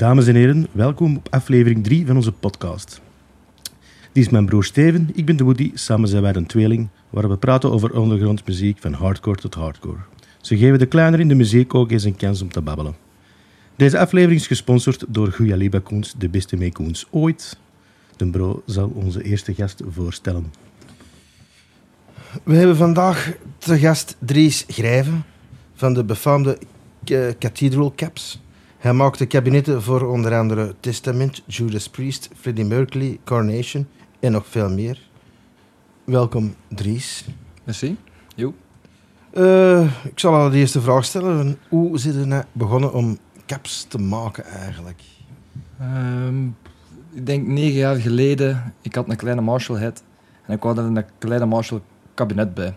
Dames en heren, welkom op aflevering 3 van onze podcast. Die is mijn broer Steven, ik ben de Woody, samen zijn wij een tweeling, waar we praten over ondergrondmuziek van hardcore tot hardcore. Ze geven de kleiner in de muziek ook eens een kans om te babbelen. Deze aflevering is gesponsord door Guyaliba Koens, de beste meekoens ooit. De bro zal onze eerste gast voorstellen. We hebben vandaag te gast Dries Grijven van de befaamde Cathedral Caps. Hij maakte kabinetten voor onder andere Testament, Judas Priest, Freddie Mercury, Coronation en nog veel meer. Welkom Dries. Merci. Jo. Uh, ik zal al de eerste vraag stellen. Hoe zit je nou begonnen om caps te maken eigenlijk? Um, ik denk negen jaar geleden, ik had een kleine Marshall head en ik wou er een kleine Marshall kabinet bij. En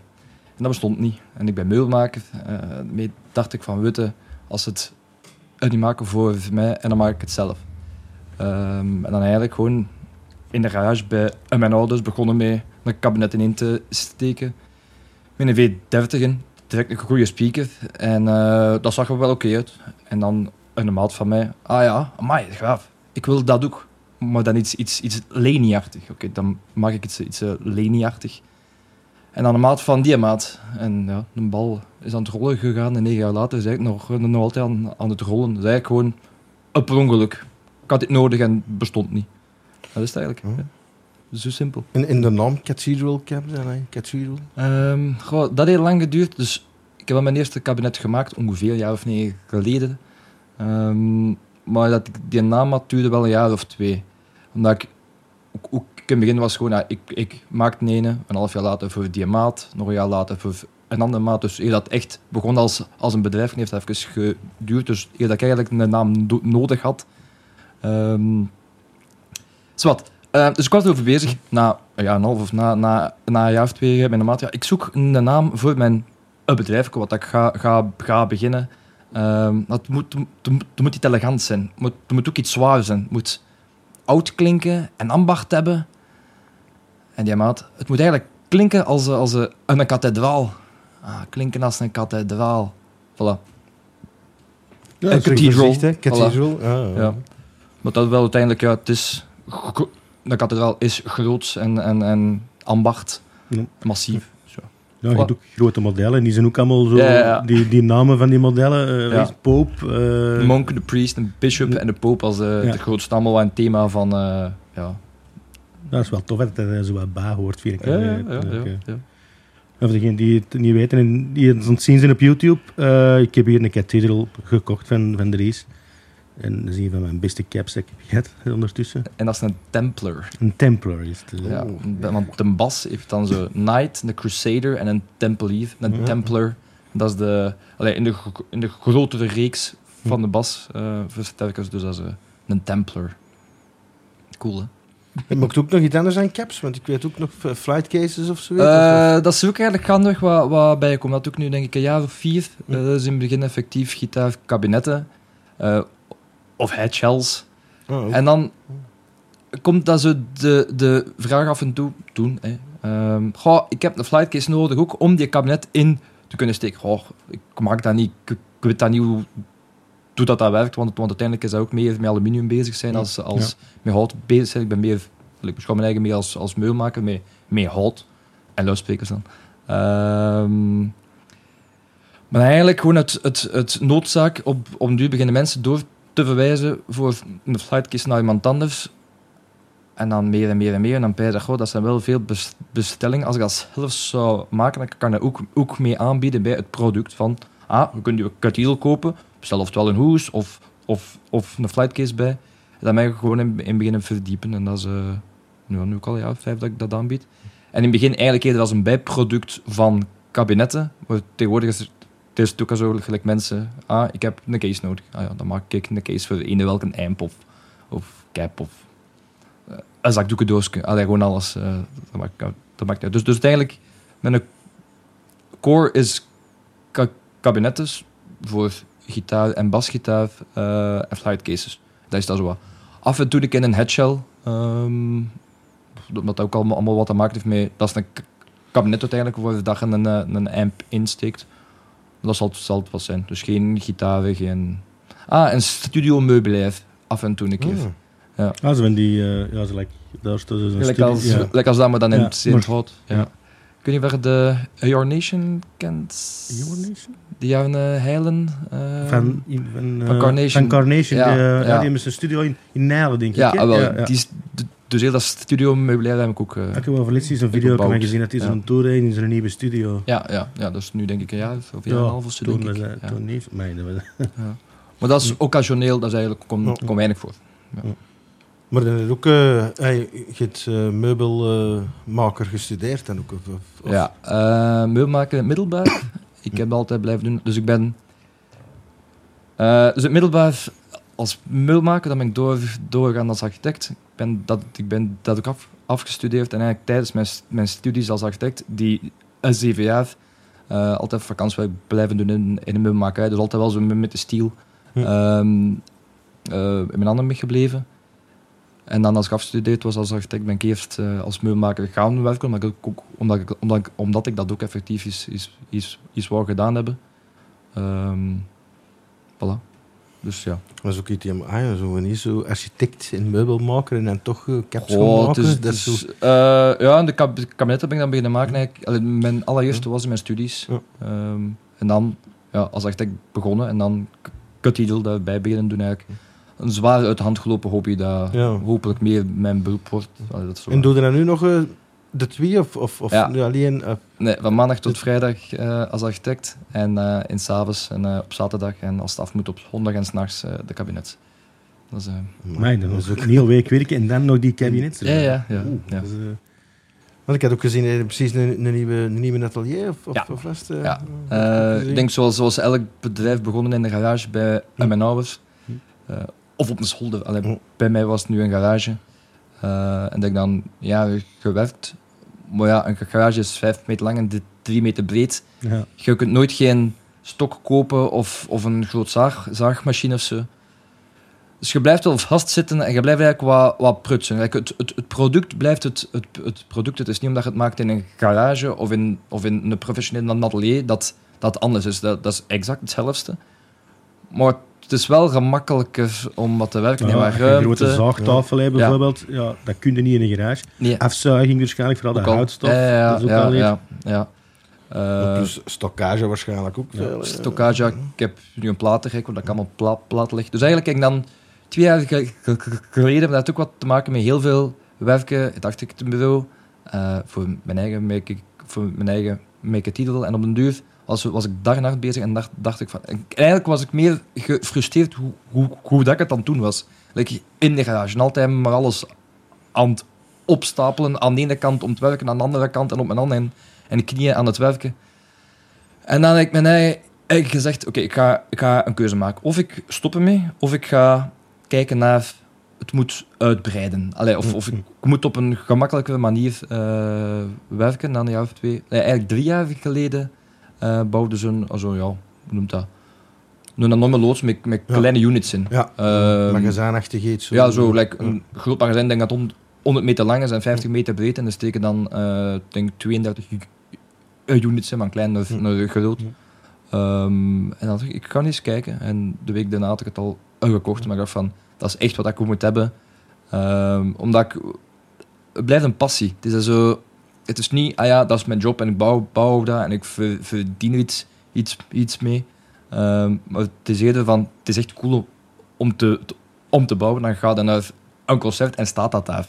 dat bestond niet. En ik ben meubelmaker. Uh, daarmee dacht ik van, witte, als het niet maken voor mij en dan maak ik het zelf. Um, en dan eigenlijk gewoon in de garage bij mijn ouders begonnen mee een kabinet in te steken. Met een V30 in, direct een goede speaker. En uh, dat zag er wel oké uit. En dan een maat van mij, ah ja, amai, graaf. Ik wil dat ook. Maar dan iets, iets, iets Leni-achtig. Oké, dan maak ik iets, iets uh, Leni-achtig. En dan een maat van die maat. En ja, de bal is aan het rollen gegaan. En negen jaar later is eigenlijk nog, nog altijd aan, aan het rollen. Dat is eigenlijk gewoon een per ongeluk. Ik had dit nodig en het bestond niet. Dat is het eigenlijk. Ja. Zo simpel. En in de naam Cathedral Cap, Cathedral? Um, goh, dat heeft lang geduurd. Dus ik heb mijn eerste kabinet gemaakt, ongeveer een jaar of negen geleden. Um, maar dat ik die naam had, duurde wel een jaar of twee. Omdat ik ook, ook in het begin was gewoon, ik, ik maakte een ene, een half jaar later voor die maat, nog een jaar later voor een andere maat. Dus eer dat echt begon als, als een bedrijf, heeft dat even geduurd. Dus eer dat ik eigenlijk een naam nodig had. Um, dus ik was erover bezig, na ja, een half of na, na, na een jaar of twee met een maat. Ja, ik zoek een naam voor mijn bedrijf, wat ik ga, ga, ga beginnen. Um, het, moet, het, moet elegant zijn. Het moet, moet ook iets zwaar zijn. Het moet oud klinken en ambacht hebben. En die maat, het moet eigenlijk klinken als, als een, een kathedraal. Ah, klinken als een kathedraal. Voilà. Ja, een cathedral. cathedral. Voilà. Ah, ja. Maar dat wel uiteindelijk, ja, het is... De kathedraal is groot en, en, en ambacht. Ja. Massief. Ja, je hebt ook grote modellen. Die zijn ook allemaal zo... Ja, ja. Die, die namen van die modellen. Uh, Pope... Uh, de monk, de priest, de bishop en de pope als uh, de grootste allemaal een thema van... ja. Dat is wel tof dat er zo wat bij hoort, vind ik. Ja, ja, ja, Of degenen die het niet weten en die het zien zijn op YouTube. ik heb hier een cathedral gekocht van, van de race. En dat is een van mijn beste caps dat ik heb gehad ondertussen. En dat is een Templar. Een Templar is het. Ja, want de bas heeft dan zo Knight, een Crusader en een Templar. Een Templar, dat is de, allee, in, de, in de grotere reeks van de bas uh, versterkers. Dus dat is uh, een Templar. Cool, hè? Je maakt ook nog iets anders aan caps, want ik weet ook nog flight cases of zo. Uh, dat is ook eigenlijk handig wat, wat bij je komt. Dat ook nu denk ik een jaar of vier. Uh, dat is in het begin effectief gitaar kabinetten. Uh, of headshells. Oh, en dan komt dat zo de, de vraag af en toe doen. Hè. Um, goh, ik heb een flightcase nodig ook om die kabinet in te kunnen steken. Goh, ik maak dat niet, ik, weet dat niet hoe, hoe dat, dat werkt, want, want uiteindelijk is dat ook meer met aluminium bezig zijn als, als met hout bezig zijn. Ik ben meer, ik beschouw mijn eigen meer als, als meulmaker, met, met hout en luidsprekers dan. Um, maar eigenlijk gewoon het, het, het noodzaak op, om nu beginnen mensen door te verwijzen voor een flightkies naar iemand anders. En dan meer en meer en meer. En dan bij dat zijn wel veel bestellingen. Als ik dat zelf zou maken, dan kan ik dat ook, ook mee aanbieden bij het product. Van, ah, we kunnen je katiel kopen. Bestel oftewel een hoes of, of, of een flightcase bij. En dan ben ik gewoon in, in beginnen verdiepen. En dat is uh, nu, nu ook al ja, vijf dat ik dat aanbied. En in het begin eigenlijk eerder als een bijproduct van kabinetten. Maar tegenwoordig is het is ook zo gelijk mensen. Ah, ik heb een case nodig. Ah ja, dan maak ik een case voor een welke amp of, of cap of uh, een zakdoekendoosje. Allee, gewoon alles. Uh, dat maakt, dat maakt. Dus, dus uiteindelijk, mijn core is ka kabinetten voor gitaar en basgitaar uh, en flight cases. Dat is dat zo wat. Af en toe ik in een headshell. Um, dat ook allemaal, allemaal wat te maken heeft met... Dat is een kabinet uiteindelijk voor de dag een, een amp insteekt. Dat zal, zal het wel zijn. Dus geen gitaren, geen... Ah, een studio meubilair. af en toe een keer. Ah, zo van die... eh, ja, zo like, daar dus een Gelijk studie- als, ja. als dat, maar dan in Ja, het Hout. Ja. ja. Kun je waar de Your Nation kent? Your Nation? Die jaren eh, heilen. eh, Van, van, eh, van Carnation. Van. Ja, eh, ja, ja. die hebben zijn studio in, in Nijlen, denk ja, ik. hè? ah, wel, ja, ja. Die is, dus heel dat studio meubilair heb ik ook. eh, Ik heb wel laatst eens een Ik video van gezien dat Ja. zo'n tour in zijn nieuwe studio. ja, ja, ja, dat is nu denk ik een jaar of een jaar en een half of zo. toen Denk was ik. Ja. toen niet. Ja. Maar dat is occasioneel, dat is eigenlijk, komt Ja. komt weinig voor. Maar dan heb je ook... eh, hey, je hebt eh, meubelmaker gestudeerd dan ook? Of, Ja, eh meubelmaken in het middelbaar. ik heb altijd blijven doen. Dus ik ben... dus het middelbaar als meubelmaker, dan ben ik door, doorgegaan als architect. Ik ben dat, ik ben dat ook af, afgestudeerd. En eigenlijk tijdens mijn, mijn studies als architect, die een zeven jaar, altijd vakantiewerk blijven doen in, in de meubelmakerij. Dus altijd wel zo met, de stiel Hm. ehm, eh, in mijn handen meegebleven. En dan als ik afgestudeerd was als architect, ben ik eerst eh, als meubelmaker gaan werken, omdat ik, ook, omdat ik, omdat ik, omdat ik dat ook effectief is, is, is, is wou gedaan hebben. Ehm voilà. Dus ja. Dat is ook iets, ah, ja, zo niet zo architect en meubelmaker en dan toch uh, maken. is- dat zo... eh, ja, de kab kabinetten ben ik dan beginnen maken. Eigenlijk. Allee, mijn allereerste was in mijn studies. Ja. Ehm, en dan ja, als architect begonnen en dan k- Cutidel daarbij beginnen doen eigenlijk. Een zwaar uit de hand gelopen hobby dat Ja. hopelijk meer mijn beroep wordt. Allee, dat is zo En doe je dan nu nog eh, de twee of, of, of Ja. nu alleen... eh, Nee, van maandag tot vrijdag eh, als architect en eh in s'avonds en eh, op zaterdag en als het af moet op zondag en s'nachts eh de kabinet. Dat is, eh, Amai, dat was ook een hele week werken en dan nog die kabinet. ja, ja, ja. Oeh, eh, want ik had ook gezien, eh, precies een, een, nieuwe, een nieuwe atelier of, of, Ja. of eh, Ja. ik Eh, denk zoals, zoals elk bedrijf begonnen in de garage bij, bij mijn ouders. Hm. Of op een zolder. Allee. Bij mij was het nu een garage. Eh, en dat ik dan ja, gewerkt. Maar ja, een garage is vijf meter lang en drie meter breed. ja. Je kunt nooit geen stok kopen of, of een groot zaag, zaagmachine of zo. Dus je blijft wel vastzitten en je blijft eigenlijk wat, wat prutsen. Like het, het, het product blijft het, het, het product. Het is niet omdat je het maakt in een garage of in, of in een professioneel atelier dat dat anders is. Dat, dat is exact hetzelfde. Maar het is wel gemakkelijker om wat te werken. Ja, maar een grote zaagtafel bijvoorbeeld, ja. dat kun je niet in een garage. Nee, Afzuiging waarschijnlijk, vooral de houtstof. Ja, ja, dat is ook al ja, ja. Eh, dus stockage waarschijnlijk ook eh. Stockage, ja, ik heb nu een platenrek, waar dat allemaal pla plat ligt. Dus eigenlijk, ik dan twee jaar ge- ge- ge- geleden, heb dat ook wat te maken met heel veel werken, het architectenbureau, eh voor mijn eigen make, voor mijn eigen make titel. En op een duur was, was ik daar en nacht bezig en dacht, dacht ik van... en eigenlijk was ik meer gefrustreerd hoe, hoe, hoe dat ik het aan het doen was. Like in de garage, altijd maar alles aan het opstapelen. Aan de ene kant om te werken, aan de andere kant en op mijn handen en, knieën aan het werken. En dan heb ik mijn eigen gezegd, oké, ik, ga, ik ga een keuze maken. Of ik stop ermee, of ik ga kijken naar het moet uitbreiden. Allee, of, of ik moet op een gemakkelijkere manier eh, werken dan een jaar of twee. Nee, eigenlijk drie jaar geleden eh bouwden ze een, also, ja, hoe noemt dat? Een enorme loods met, met Ja. kleine units in. Ja, Ehm, magazijnachtig iets. Ja, zo, like, een groot magazijn, denk dat het 100 meter lang is en 50 meter breed. En er steken dan, eh, ik denk 32 u- eh, units in, maar klein naar, Hm. naar groot. Hm. Ehm, en dan dacht ik, ik ga eens kijken. En de week daarna had ik het al gekocht. Maar ik dacht van, dat is echt wat ik moet hebben. Ehm, omdat ik... Het blijft een passie. Het is zo... Het is niet, ah ja, dat is mijn job en ik bouw, bouw dat en ik ver- verdien er iets, iets, iets mee. Ehm, maar het is eerder van, het is echt cool om, te, om te bouwen. Dan ga je naar een concert en staat dat daar.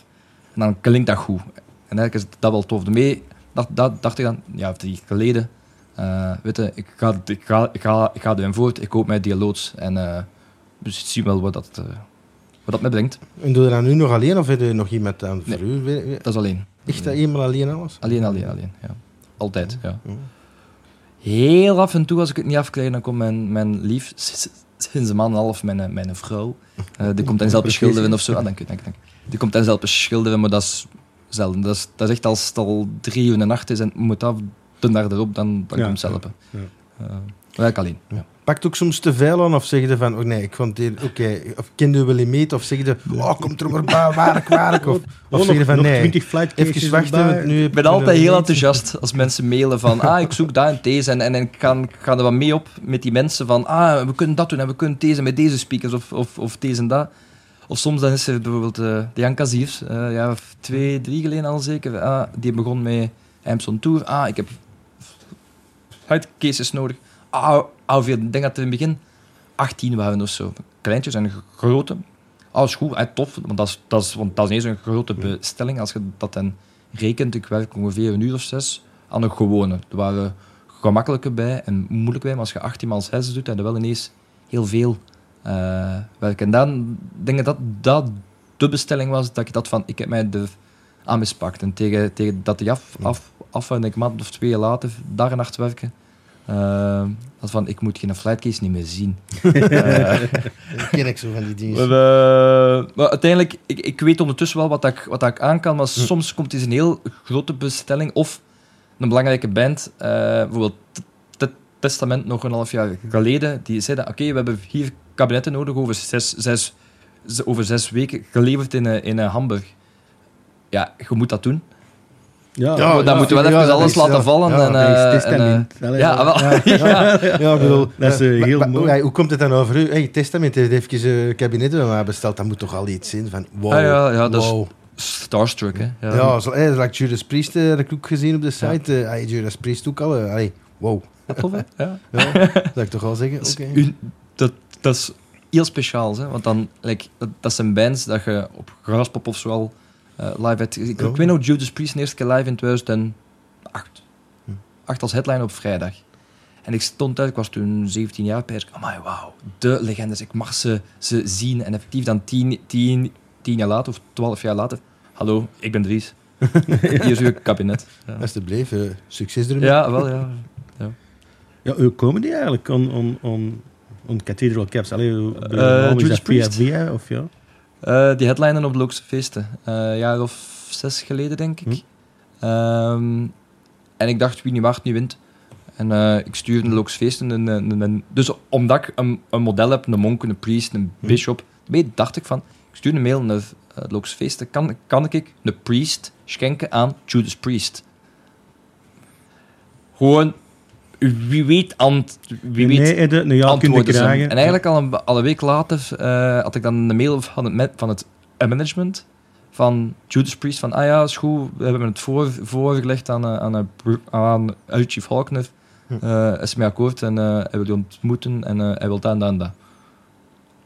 En dan klinkt dat goed. En eigenlijk is dat wel tof. Daarmee dacht, dacht, dacht ik dan, ja, drie jaar geleden, eh weet je, ik ga, ik, ga, ik, ga, ik ga erin voort, ik koop mij die loods en uh, dus zien wel wat dat, uh, wat dat me brengt. En doe je dat nu nog alleen of heb je nog iemand aan Nee. voor u? Dat is alleen. Echt eenmaal alleen alles? Alleen, alleen, alleen. Ja. Altijd, ja. Ja. Heel af en toe, als ik het niet afkrijg, dan komt mijn, mijn lief, sinds een maand en half, mijn, mijn vrouw, uh, die komt dan zelf beschilderen of zo. Ah, dank u, dank u. Die komt dan zelf beschilderen, maar dat is zelden. Dat is, dat is echt als het al drie uur in de nacht is en moet af, de dag erop, dan, dan Ja, komt ze helpen. ja. Uh, werk alleen. Ja. Pakt ook soms te veel aan of zeg je van, oh nee, ik vond dit, oké, of kind u wel niet mee, of zeg je, oh, komt er maar bij, werk, werk, of, of Oh, zeg je van, nog nee, 20 flight cases even wachten, want nu Ik ben altijd heel enthousiast als mensen mailen van ah, ik zoek dat en deze en, en, en ik, ga, ik ga er wat mee op met die mensen van ah, we kunnen dat doen en we kunnen deze met deze speakers of, of, of deze en dat. of soms dan is er bijvoorbeeld uh, de Jan Kaziers, uh, ja, twee, drie geleden al zeker. Ah, die begon met Amazon Tour. Ah, ik heb cases nodig. Ah, ah, ik denk dat er in het begin 18 waren of zo. Kleintjes en grote. Is goed, tof. Want dat is, dat, is, want dat is ineens een grote bestelling. Als je dat dan rekent, ik werk ongeveer een uur of zes aan een gewone. Er waren gemakkelijke bij en moeilijk bij, maar als je 18 maal 6 doet, dan heb je wel ineens heel veel uh, werk. En dan denk ik dat dat de bestelling was, dat ik dat van, ik heb mij er aan mispakt. En tegen, tegen dat die af, af, af en ik maand of twee later, dag en nacht werken, dat van, ik moet geen flightcase niet meer zien. uh, ken ik zo van die dingen. Maar, maar, uiteindelijk, ik, ik weet ondertussen wel wat ik, wat ik aan kan, maar hm. soms komt het een heel grote bestelling of een belangrijke band, uh, bijvoorbeeld Testament nog een half jaar geleden, die zeiden, oké, we hebben hier kabinetten nodig over zes, zes, over zes weken, geleverd in, in Hamburg. Ja, je moet dat doen. Ja, ja, dan moeten we wel even alles laten vallen. Ja, en, uh, testament. En, uh, ja, wel, ja, ja, bedoel, dat is uh, heel mooi. Hoe komt het dan over u? Hey, testament heeft even uh, kabinetten bij mij besteld. Dat moet toch al iets zijn van wow, ah, ja, ja, dat wow. Is starstruck, hè? Ja, ja zo, hey, like Judas Priest heb ik ook gezien op de site. Ja. Hey, Judas Priest ook al. Hey, wow. Tof? Ja. ja, dat ik toch wel zeggen. Dat, okay. dat, dat is heel speciaal, hè? Want dan, like, dat, dat zijn bands dat je op Graspop of zo al live hebt. Ik, ik weet nog Judas Priest de eerste keer live in 2008. Hm. Acht als headline op vrijdag. En ik stond uit, ik was toen 17 jaar, per. Oh my wow, de legendes. Ik mag ze, ze zien. En effectief dan 10, 10, 10 jaar later of 12 jaar later. Hallo, ik ben Dries. Hier is uw kabinet. Ja. Alsjeblieft, uh, succes ermee. Ja, wel ja. ja. Ja, hoe komen die eigenlijk on Cathedral Caps? Allee, uh, Judas Priest? Via, of ja? Uh, die headlinen op de Lookse feesten. Uh, een jaar of zes geleden, denk ik. Hm. Um, en ik dacht, wie niet waard, nu wint. En uh, ik stuurde de Lookse feesten. En, en, en, dus omdat ik een, een, model heb, een monk, een priest, een hm. bishop, dacht ik van, ik stuur een mail naar de Lookse feesten. Kan, kan ik een priest schenken aan Judas Priest? Gewoon wie weet, ant, wie weet nee, nou ja, antwoorden En eigenlijk al een, al een week later uh, had ik dan een mail van het, van het management van Judas Priest van ah ja, is goed, we hebben het voor, voorgelegd aan, eh, aan, aan, aan Chief Falkner. Uh, is mee akkoord en uh, hij wil je ontmoeten en uh, hij wil dat en dat en dat.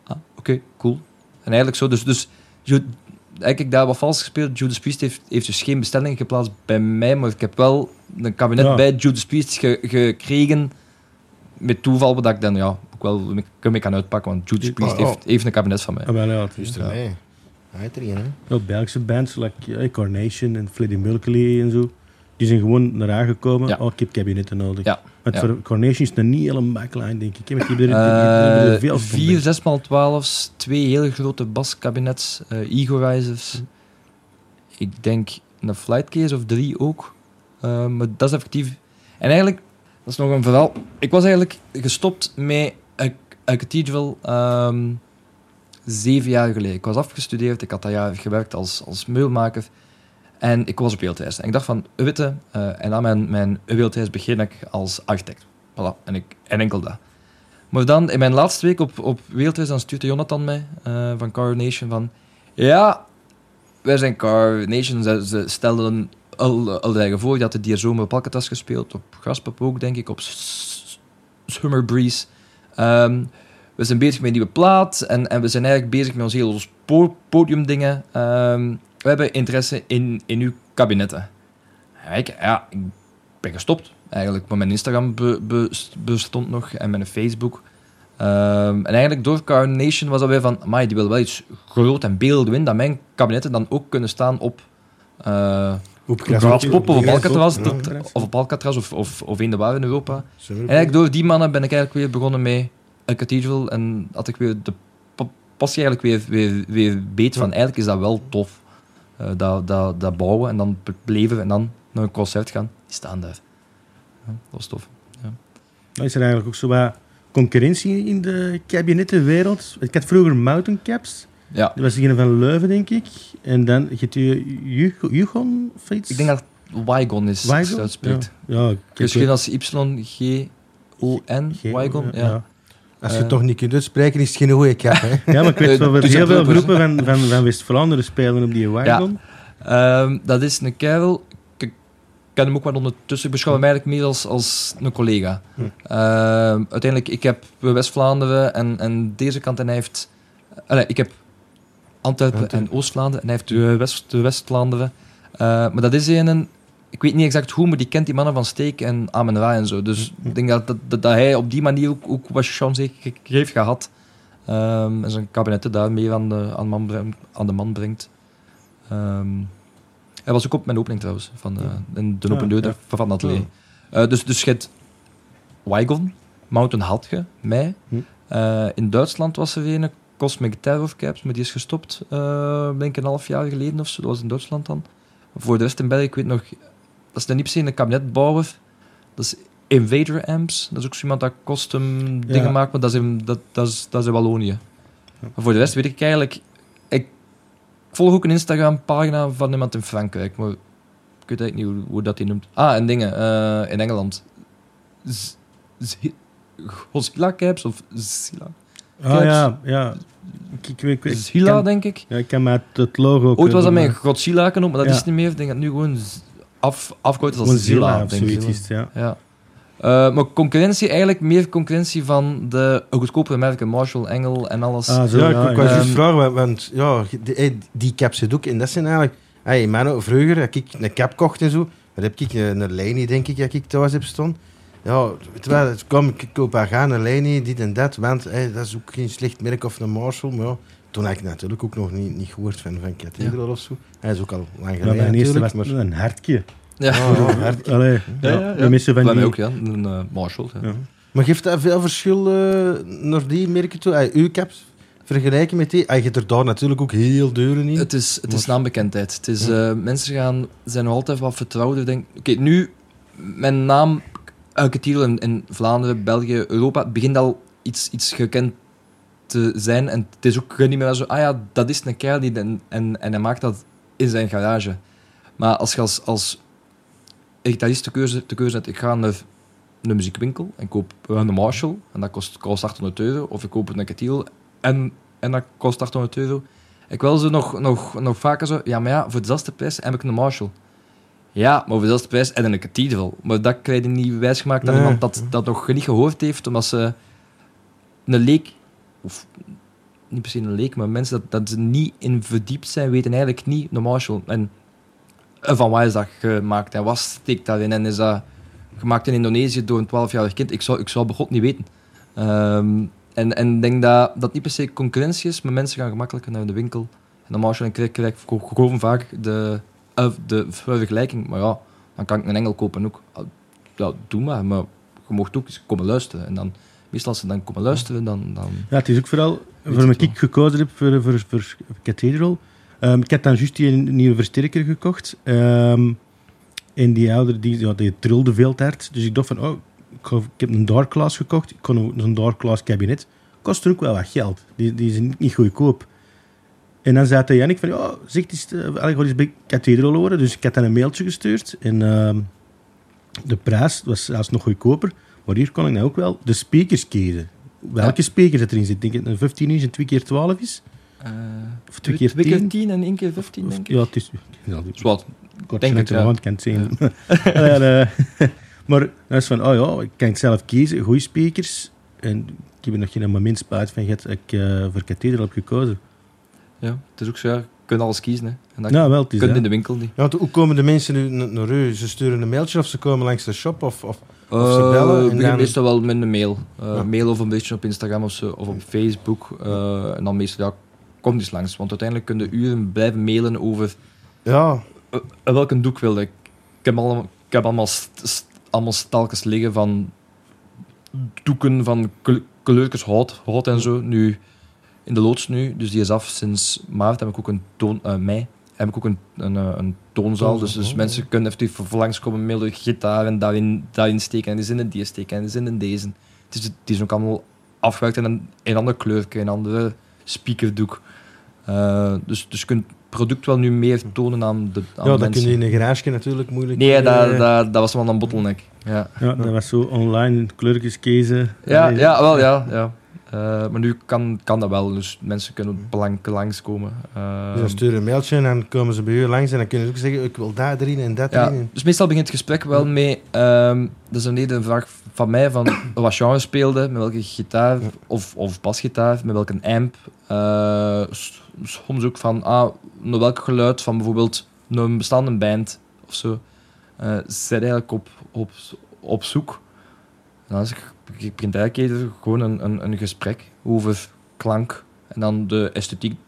Ah, oké, okay, cool. En eigenlijk zo, dus, dus eigenlijk daar wat vals gespeeld. Judas Priest heeft, heeft dus geen bestelling geplaatst bij mij, maar ik heb wel een kabinet bij Judas Priest ge, gekregen met toeval, dat ik dan ja, ook wel mee kan uitpakken, want Judas Priest oh, heeft, heeft een kabinet van mij. Ah, wel, ja, het is er ja. Hij erin, hè? Ja, Belgische bands, like Carnation en Freddie Mercury en zo, die zijn gewoon naar aangekomen. Ja. Oh, ik heb kabinetten nodig. Ja. Met ja. voor is het een niet hele backline, denk ik. Met die, er, uh, veel vier, zes maal twaalf, twee hele grote baskabinets, uh. Hm. Ik denk een flightcase of drie ook. Uh, maar dat is effectief. En eigenlijk, dat is nog een verhaal. Ik was eigenlijk gestopt met een cathedral um, zeven jaar geleden. Ik was afgestudeerd, ik had dat jaar gewerkt als, als meulmaker. En ik was op wereldreis. En ik dacht van, witte, uh, en na mijn, mijn wereldreis begin ik als architect. Voilà, en, ik, en enkel dat. Maar dan, in mijn laatste week op, op wereldreis, dan stuurde Jonathan mij uh, van Coronation van... Ja, wij zijn Coronation. Ze, ze stelden al, al voor. dat de die zomer op Alcatraz gespeeld. Op Graspop ook, denk ik. Op Summer Breeze. Um, we zijn bezig met een nieuwe plaat. En, en we zijn eigenlijk bezig met ons hele podiumdingen. Um, we hebben interesse in, in uw kabinetten. ik, ja, ik ben gestopt eigenlijk. Maar mijn Instagram bestond nog en mijn Facebook. Um, en eigenlijk door Carnation was dat weer van, amai, die wil wel iets groot en beeldend dat mijn kabinetten dan ook kunnen staan op... Uh, op Graspop of op Alcatraz, of op Alcatraz of, of, of in de waar in Europa. En eigenlijk door die mannen ben ik eigenlijk weer begonnen met een cathedral en had ik weer de passie eigenlijk weer, weer, weer beet van eigenlijk is dat wel tof. Uh, dat, dat, dat bouwen en dan blijven en dan naar een concert gaan, die staan daar. Ja, dat was tof. Ja. Nou, is er eigenlijk ook zo wat concurrentie in de kabinettenwereld? Ik had vroeger Mountain Caps. Ja. Dat was degene van Leuven, denk ik. En dan gaat je Jugon of iets? Ik denk dat Wygon is, je uitspreekt. Ja, ja Misschien als Y-G-O-N, Wygon. Ja. Ja. Als je het toch niet kunt uitspreken, is het geen goede cap. Hè? Ja, maar ik weet wel, we tussen heel veel groepen van, van, van West-Vlaanderen spelen op die wagon. Ehm, dat is een kerel. Ik ik ken hem ook wel ondertussen. Ik beschouw hem eigenlijk meer als, als een collega. Hm. Ehm, uiteindelijk, ik heb West-Vlaanderen en, en deze kant en hij heeft... Allee, ik heb Antwerpen Antwerpen. en Oost-Vlaanderen en hij heeft de West- de West-Vlaanderen. Eh, maar dat is een... Ik weet niet exact hoe, maar die kent die mannen van Steek en Amen Ra en zo. Dus ik denk dat, dat, dat, hij op die manier ook, ook wat chance heeft- gehad. Ehm, en zijn kabinetten daar meer aan de, aan, man aan de man brengt. Ehm, hij was ook op mijn opening trouwens, van eh, in de open deur ja. van Van Atelier. Eh, dus, dus je hebt Wygon, Mountain Haltge, mij. Hm. Eh, in Duitsland was er een, Cosmic Terror Caps, maar die is gestopt, eh denk ik een half jaar geleden of zo. Dat was in Duitsland dan. Voor de rest in België, ik weet nog, is dan niet per se een kabinetbouwer. Dat is Invader Amps. Dat is ook zo iemand dat custom dingen Ja. maakt, maar dat is in, dat, dat is, dat is in Wallonië. Maar voor de rest weet ik eigenlijk... Ik volg ook een Instagram-pagina van iemand in Frankrijk, maar ik weet eigenlijk niet hoe, hoe dat die noemt. Ah, en dingen, eh, in Engeland. Z- Godzilla Caps of Zilla? Ah ja, ja. Ik, ik, ik, ik, Zilla, ken, denk ik. ja, ik ken maar het logo ook. Ooit was dat met Godzilla genoemd, maar dat Ja. is niet meer. Ik denk dat nu gewoon af, afgekort is als Zilla of denk zoiets ja. Ja. Eh, maar concurrentie, eigenlijk meer concurrentie van de goedkopere merken, Marshall, Engel en alles. Ah, zo, Ja, ja, ik ja. juist Ehm, vragen, want, ja, die, eh, die cap zit ook in. Dat zijn eigenlijk... Hey, mannen, vroeger, heb ik een cap kocht en zo, dan heb ik een, een Leni, denk ik, dat ik thuis heb staan. Ja, terwijl, het kwam, ik koop haar gaan, een Leni, dit en dat, want hey, dat is ook geen slecht merk of een Marshall, maar ja, toen had ik natuurlijk ook nog niet, niet gehoord van, van Cathedral of zo. Hij is ook al lang Ja, geleden mijn eerste was natuurlijk, maar... een hartje. ja. Ja, ja, hard. Allee, Ja, ja, ja, ja. Meeste van die... ook, ja. Een eh, Marshall. Ja. Ja. Maar geeft dat veel verschil eh, naar die merken toe? Hey, uw caps vergelijken met die? Hij je er daar natuurlijk ook heel deuren in. Het is, het is naambekendheid. Het is, Ja. eh, mensen gaan, zijn nog altijd wat vertrouwder. Denk, Oké, nu, mijn naam, elke titel in, in Vlaanderen, België, Europa, begint al iets, iets gekend te zijn. En het is ook niet meer zo, ah ja, dat is een kerel die den- en, en hij maakt dat in zijn garage. Maar als je als, als gitarist de keuze, de keuze hebt, ik ga naar een muziekwinkel en koop een Marshall en dat kost, kost 800 euro. Of ik koop een Cathedral en, en dat kost 800 euro. Ik wil ze nog, nog, nog vaker zo... Ja, maar ja, voor dezelfde prijs heb ik een Marshall. Ja, maar voor dezelfde prijs en een Cathedral. Maar dat krijg je niet wijsgemaakt aan Nee. iemand dat dat nog niet gehoord heeft, omdat ze een leek... Of niet per se een leek, maar mensen dat, dat ze niet in verdiept zijn, weten eigenlijk niet Marshall. En eh, van waar is dat gemaakt en wat steekt daarin? En is dat gemaakt in Indonesië door een 12-jarig kind? Ik zou, ik zou bij God niet weten. Ehm, en en ik denk dat dat niet per se concurrentie is, maar mensen gaan gemakkelijker naar de winkel. En Marshall en krijg gewoon vaak de, eh, de vergelijking. Maar ja, dan kan ik een engel kopen ook. Ah, Ja, doe maar, maar je mocht ook eens komen luisteren. En dan, meestal als ze dan komen luisteren, dan... dan Ja, het is ook vooral waarom het ik gekozen heb voor, voor, voor Cathedral. Ehm, ik heb dan juist die een nieuwe versterker gekocht. Ehm, en die ouder, die, ja, die trilde veel te hard. Dus ik dacht van, oh, ik, heb een Dark Class gekocht. Ik kon een- zo'n Dark Class kabinet. Kost er ook wel wat geld. Die, die is niet, niet goedkoop. En dan zei hij Jannik van, ja, zeg, het is, uh, eens bij Cathedral horen. Dus ik had dan een mailtje gestuurd. En ehm, de prijs was zelfs nog goedkoper. Maar hier kon ik nou ook wel de speakers kiezen. Welke speaker dat erin zit. Denk ik dat het een 15 inch en 2 keer 12 is? eh, Of twee keer 10? 10 en één keer 15, Of- denk ik. Ja, het is... Ja, wat. kort denk ja. hand kan het zijn. En, eh, maar dan is van, oh ja, ik kan het zelf kiezen. Goede speakers. En ik heb er nog geen moment spijt van gehad dat ik eh, voor Cathedral heb gekozen. Ja, het is ook zo, ja, je kunt alles kiezen. Hè. En dat Nou, wel, het is kun je dat. in de winkel niet. Ja, want hoe komen de mensen nu na- naar u? Ze sturen een mailtje of ze komen langs de shop? Of, of... Of ze Eh, bellen meestal wel met een mail. Ja. Mail of een beetje op Instagram of, zo, of op Facebook. Eh, en dan meestal, ja, kom eens langs. Want uiteindelijk kun je uren blijven mailen over Ja, welke doek wil ik. Ik heb, allemaal, ik heb allemaal, st- st- allemaal stalkers liggen van doeken van kleur- kleurtjes hout, hout en zo. Nu, in de loods nu, dus die is af sinds maart, heb ik ook een toon, mei, heb ik ook een, een, een toonzaal. Dus, dus mensen kunnen effectief voor langs komen, mailen, gitaar en daarin, daarin steken en die zin in die steken en die zin in deze. Het is, die is ook allemaal afgewerkt in een, in een andere kleur, een andere speakerdoek. Eh, dus, dus je kunt het product wel nu meer tonen aan de aan ja dat mensen. kun je in een garage natuurlijk moeilijk... Nee, eh, dat, dat, dat was wel een bottleneck. Ja, Ja, dat was zo online kleurtjes kiezen. ja, ja wel, ja. ja. Uh, maar nu kan, kan dat wel, dus mensen kunnen belang, langskomen. Uh, dus dan sturen een mailtje en dan komen ze bij u langs en dan kunnen ze ook zeggen, ik wil daar erin en dat ja, erin. Dus meestal begint het gesprek wel mee, um, dat is een, een vraag van mij, van wat genre speelde, met welke gitaar of, of basgitaar, met welke amp. Uh, soms ook van, ah, naar welk geluid van bijvoorbeeld een bestaande band of zo. Uh, zijn eigenlijk op, op, op zoek. En als ik, ik begin eigenlijk gewoon een, een, een gesprek over klank en dan de esthetiek.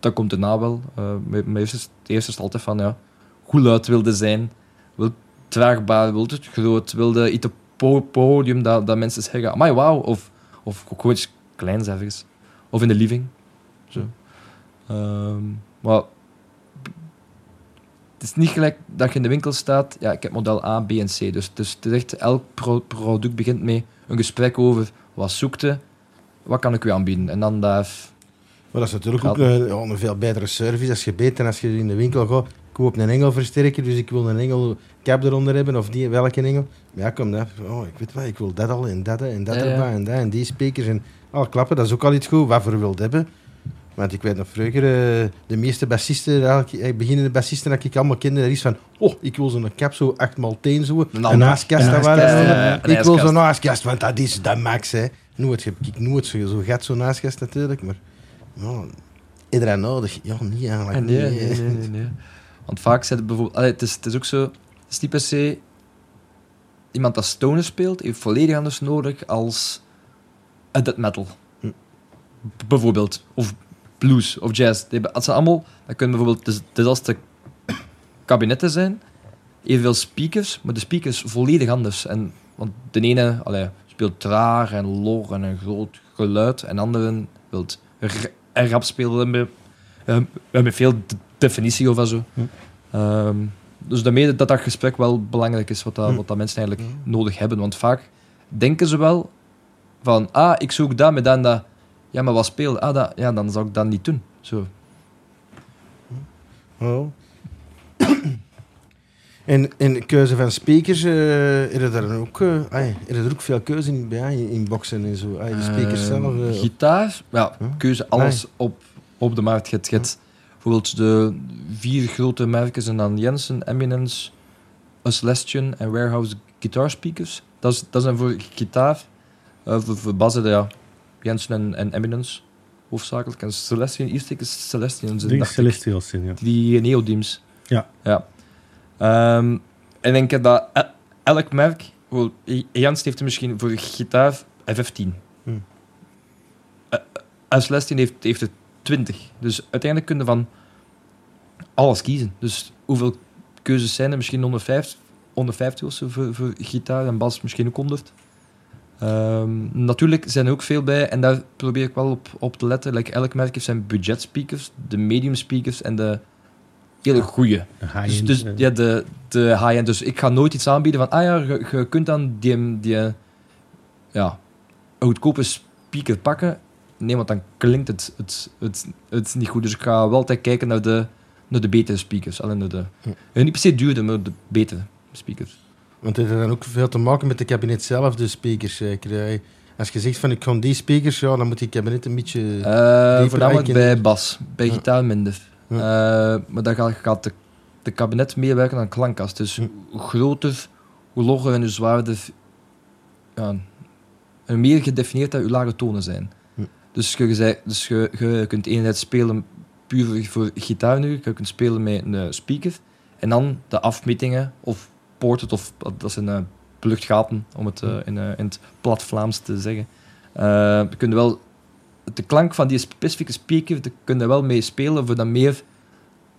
Dat komt erna wel. Uh, meestal, het eerste is altijd van, ja, hoe luid wilde zijn. Wil traagbaar, wil het groot, wilde iets op podium dat, dat mensen zeggen, amai, wauw. Of, of gewoon iets kleins ergens. Of in de living. Zo. Um, maar het is niet gelijk dat je in de winkel staat. Ja, ik heb model A, B en C. Dus, dus het is echt, elk product begint mee een gesprek over wat zoekte, wat kan ik u aanbieden. En dan daar. Maar dat is natuurlijk ook een, een, veel betere service als je beter als je in de winkel gaat. Ik koop een engelversterker, dus ik wil een engel cap eronder hebben, of die, welke engel. Maar ja, kom daar. Oh, ik weet wat, ik wil dat al en dat en dat erbij en dat en die speakers. En al klappen, dat is ook al iets goed. Wat voor wilt hebben. Want ik weet nog vroeger, uh, de meeste bassisten, eigenlijk, beginnende bassisten dat ik allemaal kende, er is van, oh, ik wil zo'n cap zo 8 x 10 zo, een, een naaskast. Een naaskast ik wil zo'n naaskast, want dat is de max, hè. Nooit heb ik nooit zo, zo gaat zo'n naaskast natuurlijk, maar ja, iedereen nodig. Ja, niet eigenlijk. Nee, nee, nee, nee, nee. Want vaak zit het bijvoorbeeld, allee, het, is, het is ook zo, het is niet per se iemand dat stoner speelt, heeft volledig anders nodig als death metal. Hm. Bijvoorbeeld. Of blues of jazz. Dat zijn allemaal, dat kunnen bijvoorbeeld, dus, dus als de kabinetten zijn, evenveel speakers, maar de speakers volledig anders. En, want de ene allee, speelt traag en lor en een groot geluid, en de andere wil rap spelen met, uh, met veel definitie of zo. Hm. Um, dus daarmee dat dat gesprek wel belangrijk is, wat, dat, hm. wat dat mensen eigenlijk hm. nodig hebben. Want vaak denken ze wel van, ah, ik zoek dat met dan dat. Ja, maar wat speelt? Ah, dat, ja, dan zou ik dat niet doen. Zo. Oh. En in keuze van speakers, uh, er daar ook, uh, ay, er ook veel keuze in bij in boxen en zo. Ay, de speakers uh, zelf. Uh, gitaar, ja, keuze alles op, op de markt. Je hebt bijvoorbeeld de vier grote merken zijn dan Jensen, Eminence, Celestion en Warehouse Guitar Speakers. Dat, is, dat zijn voor gitaar. voor, voor bassen, ja, Jensen en, en Eminence hoofdzakelijk. En Celestian, eerst is Celestian. Die Celestials zijn, ja. Die Neodyms. Ja. ja. Um, en ik denk dat elk merk... Well, Jens heeft er misschien voor gitaar F15. Hmm. En Celestian heeft, heeft er 20. Dus uiteindelijk kun je van alles kiezen. Dus hoeveel keuzes zijn er? Misschien 150, 150 of zo voor, voor gitaar en bas misschien ook 100. Um, natuurlijk zijn er ook veel bij, en daar probeer ik wel op, op te letten. Like, elk merk heeft zijn budget speakers, de medium speakers en de hele goede. Dus, dus ja, de, de high-end. Dus ik ga nooit iets aanbieden van, ah ja, je, je kunt dan die, die ja, goedkope speaker pakken. Nee, want dan klinkt het, het, het, het niet goed. Dus ik ga wel altijd kijken naar de, naar de betere speakers. Alleen naar de, hm. Niet per se duurde, maar de betere speakers. Want het heeft dan ook veel te maken met de kabinet zelf, de speakers zeker. Als je zegt van ik kan die speakers, ja, dan moet die kabinet een beetje. Uh, voornamelijk bij bas, bij gitaar minder. Uh, maar dan gaat de, de kabinet meewerken aan klankkast. Dus hoe groter, hoe logger en hoe zwaarder. Ja, en meer gedefinieerd dat je lage tonen zijn. Dus, je, dus je, je kunt eenheid spelen puur voor, voor gitaar nu. Je kunt spelen met een speaker. En dan de afmetingen of ported, of dat zijn uh, luchtgaten, om het uh, in, uh, in, het plat Vlaams te zeggen. je kunt wel de klank van die specifieke speaker, daar kun je wel mee spelen voor dan meer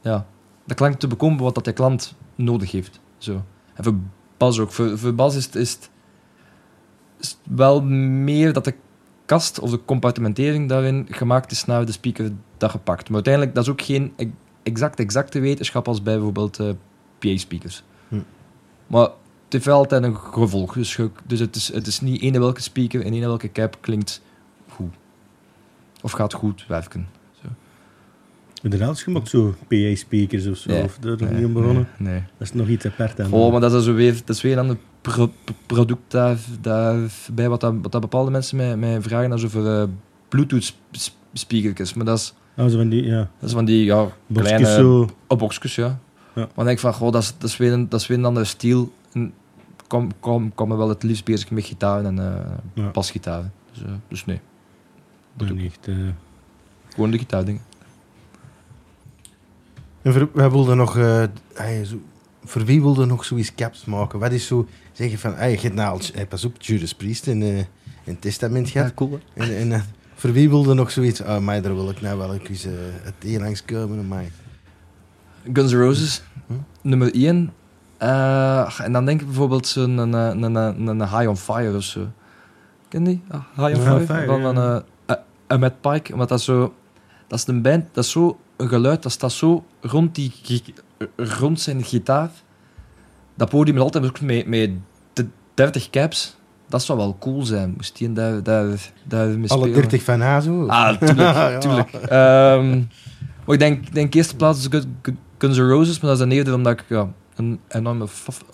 ja, de klank te bekomen wat dat de klant nodig heeft. Zo. En voor bas ook. Voor, voor bas is het, is het, wel meer dat de kast of de compartimentering daarin gemaakt is naar de speaker dat gepakt. Maar uiteindelijk, dat is ook geen exact exacte wetenschap als bij bijvoorbeeld uh, PA-speakers. Maar het heeft wel altijd een gevolg. Dus, dus het, is, het is niet ene welke speaker en ene welke cap klinkt goed. Of gaat goed werken. Zo. Inderdaad, je maakt zo PA-speakers of zo. Of daar nog Nee, niet aan begonnen. Nee. nee. Dat is nog iets apart aan. Oh, maar dat is zo weer, dat is weer een ander pro- pro- product daar, daarbij, wat, dat, wat dat bepaalde mensen mij, mij vragen, is over eh, Bluetooth-speakers. Maar dat is, Ah, zo van die, ja. dat is van die ja, kleine zo. oh, boxjes, ja. Ja. Maar dan denk ik van, goh, dat is, dat is, weer, een, dat is weer een andere stijl. En kom, kom, kom me wel het liefst bezig met gitaren en eh Ja. basgitaren. Dus, eh, dus nee, Dat niet echt, eh. gewoon de gitaardingen. En voor, wij wilden nog... eh, hey, zo, voor wie wilde nog zoiets caps maken? Wat is zo... Zeggen van... Hey, je hebt nou. Hey, pas op, Judas Priest in, eh, in het testament gehad. cool hè? En, en, eh, voor wie wilde nog zoiets... Oh, mij, daar wil ik nou wel eens eh, het hier langs komen. en mij. Guns N' Roses, Hm? nummer 1. en dan denk ik bijvoorbeeld zo'n een, een, een, een, High on Fire of zo. Ken die? Ah, High on High on Fire? Fire, van ja. een, eh, eh, Matt Pike. Omdat dat zo... Dat is een band, dat is zo een geluid, dat staat zo rond, die, rond zijn gitaar. Dat podium is altijd ook met, met de 30 caps. Dat zou wel cool zijn, moest die daar, daar, daar mee Alle spelen. 30 van Hazo. Ah, tuurlijk. Ja. tuurlijk. Ehm, maar ik denk, denk eerste plaats is Guns N' Roses, maar dat is dan eerder omdat ik ja, een, enorme,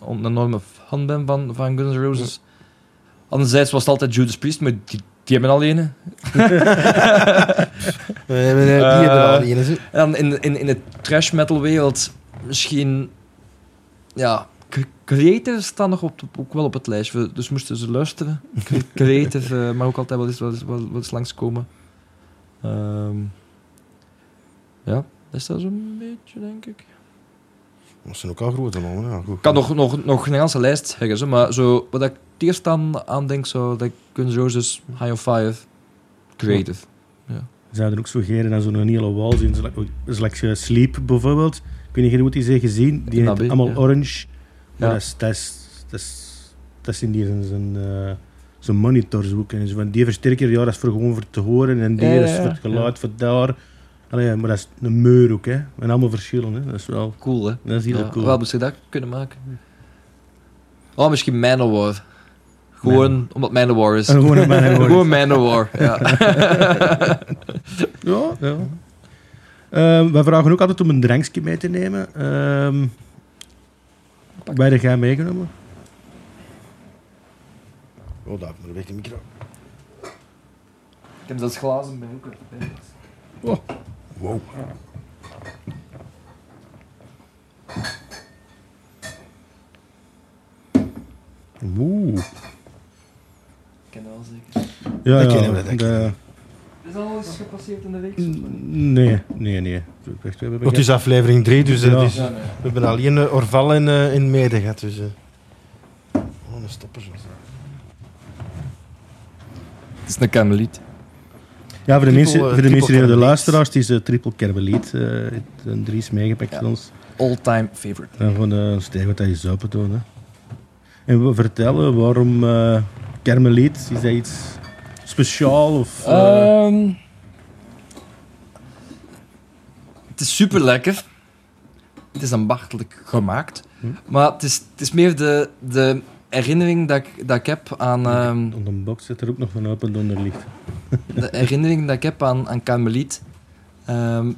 een enorme fan ben van, van Guns N' Roses. Anderzijds was het altijd Judas Priest, maar die, die hebben al ene. Eh, die hebben al Eh, een. zo. En dan in, in, in de trash metal wereld misschien... Ja, C- Creative staat nog op, ook wel op het lijstje, dus moesten ze luisteren. C- Creative eh, mag ook altijd wel eens, wel eens, wel, wel eens langskomen. Ehm ja, is dat zo'n beetje, denk ik. Dat zijn ook al grote namen. Ja, goed. Ik kan nog, nog, nog een ganse lijst zeggen, zo, maar zo, wat ik het eerst aan, aan denk, zo, dat Guns N' Roses, High on Fire, Creative. Ze zouden ook zo geren aan zo'n hele wal zien. Zoals like, like, Sleep bijvoorbeeld. Ik weet niet hoe die ze gezien. Die allemaal ja. orange. Maar Ja. dat, is, dat, is, dat, is, dat is in die zijn, zijn, eh, zijn monitors ook. En zo van die versterker, ja, dat is voor gewoon voor te horen. En die Ja, ja, is ja. voor het geluid, voor daar. Allee, maar dat is een meur ook, hè. En allemaal verschillen, hè. Dat is wel... Cool, hè? Dat is heel Ja, cool. Wel, moest je dat kunnen maken? Oh, misschien Manowar. Gewoon omdat Manowar is. En gewoon Manowar. Gewoon Manowar, ja. Ja, ja. Ehm, we vragen ook altijd om een drankje mee te nemen. Ehm bij de jij meegenomen? Oh, daar maar weg de micro. Ik heb dat glazen bij ook. Wow. Oeh. Ik ken dat wel zeker. Ja, Dat ja, kennen we, dat de- Is dat al eens gepasseerd in de week? Nee, nee, nee. Wacht, we hebben Het is aflevering 3, dus eh, Ja. is- Ja, nee. we hebben alleen uh, Orval in, eh, in Mede gehad. Dus, eh. Oh, een stopper. zo. Het is een Carmeliet. Ja, voor de mensen, eh, voor de, mensen die de luisteraars, het is een triple Kerbeliet. eh een Dries meegepakt Ja. van ons. All-time favorite. En gewoon uh, stijg wat je zou doen. Hè. En we vertellen waarom eh Kermeliet, is dat iets speciaal? Of, eh, Ehm, het is super lekker. Het is ambachtelijk gemaakt. Hm. Maar het is, het is meer de, de herinnering dat ik, dat ik heb aan... ehm, Onder een box zit er ook nog van open onder ligt. de herinnering dat ik heb aan, aan Carmeliet. Ehm,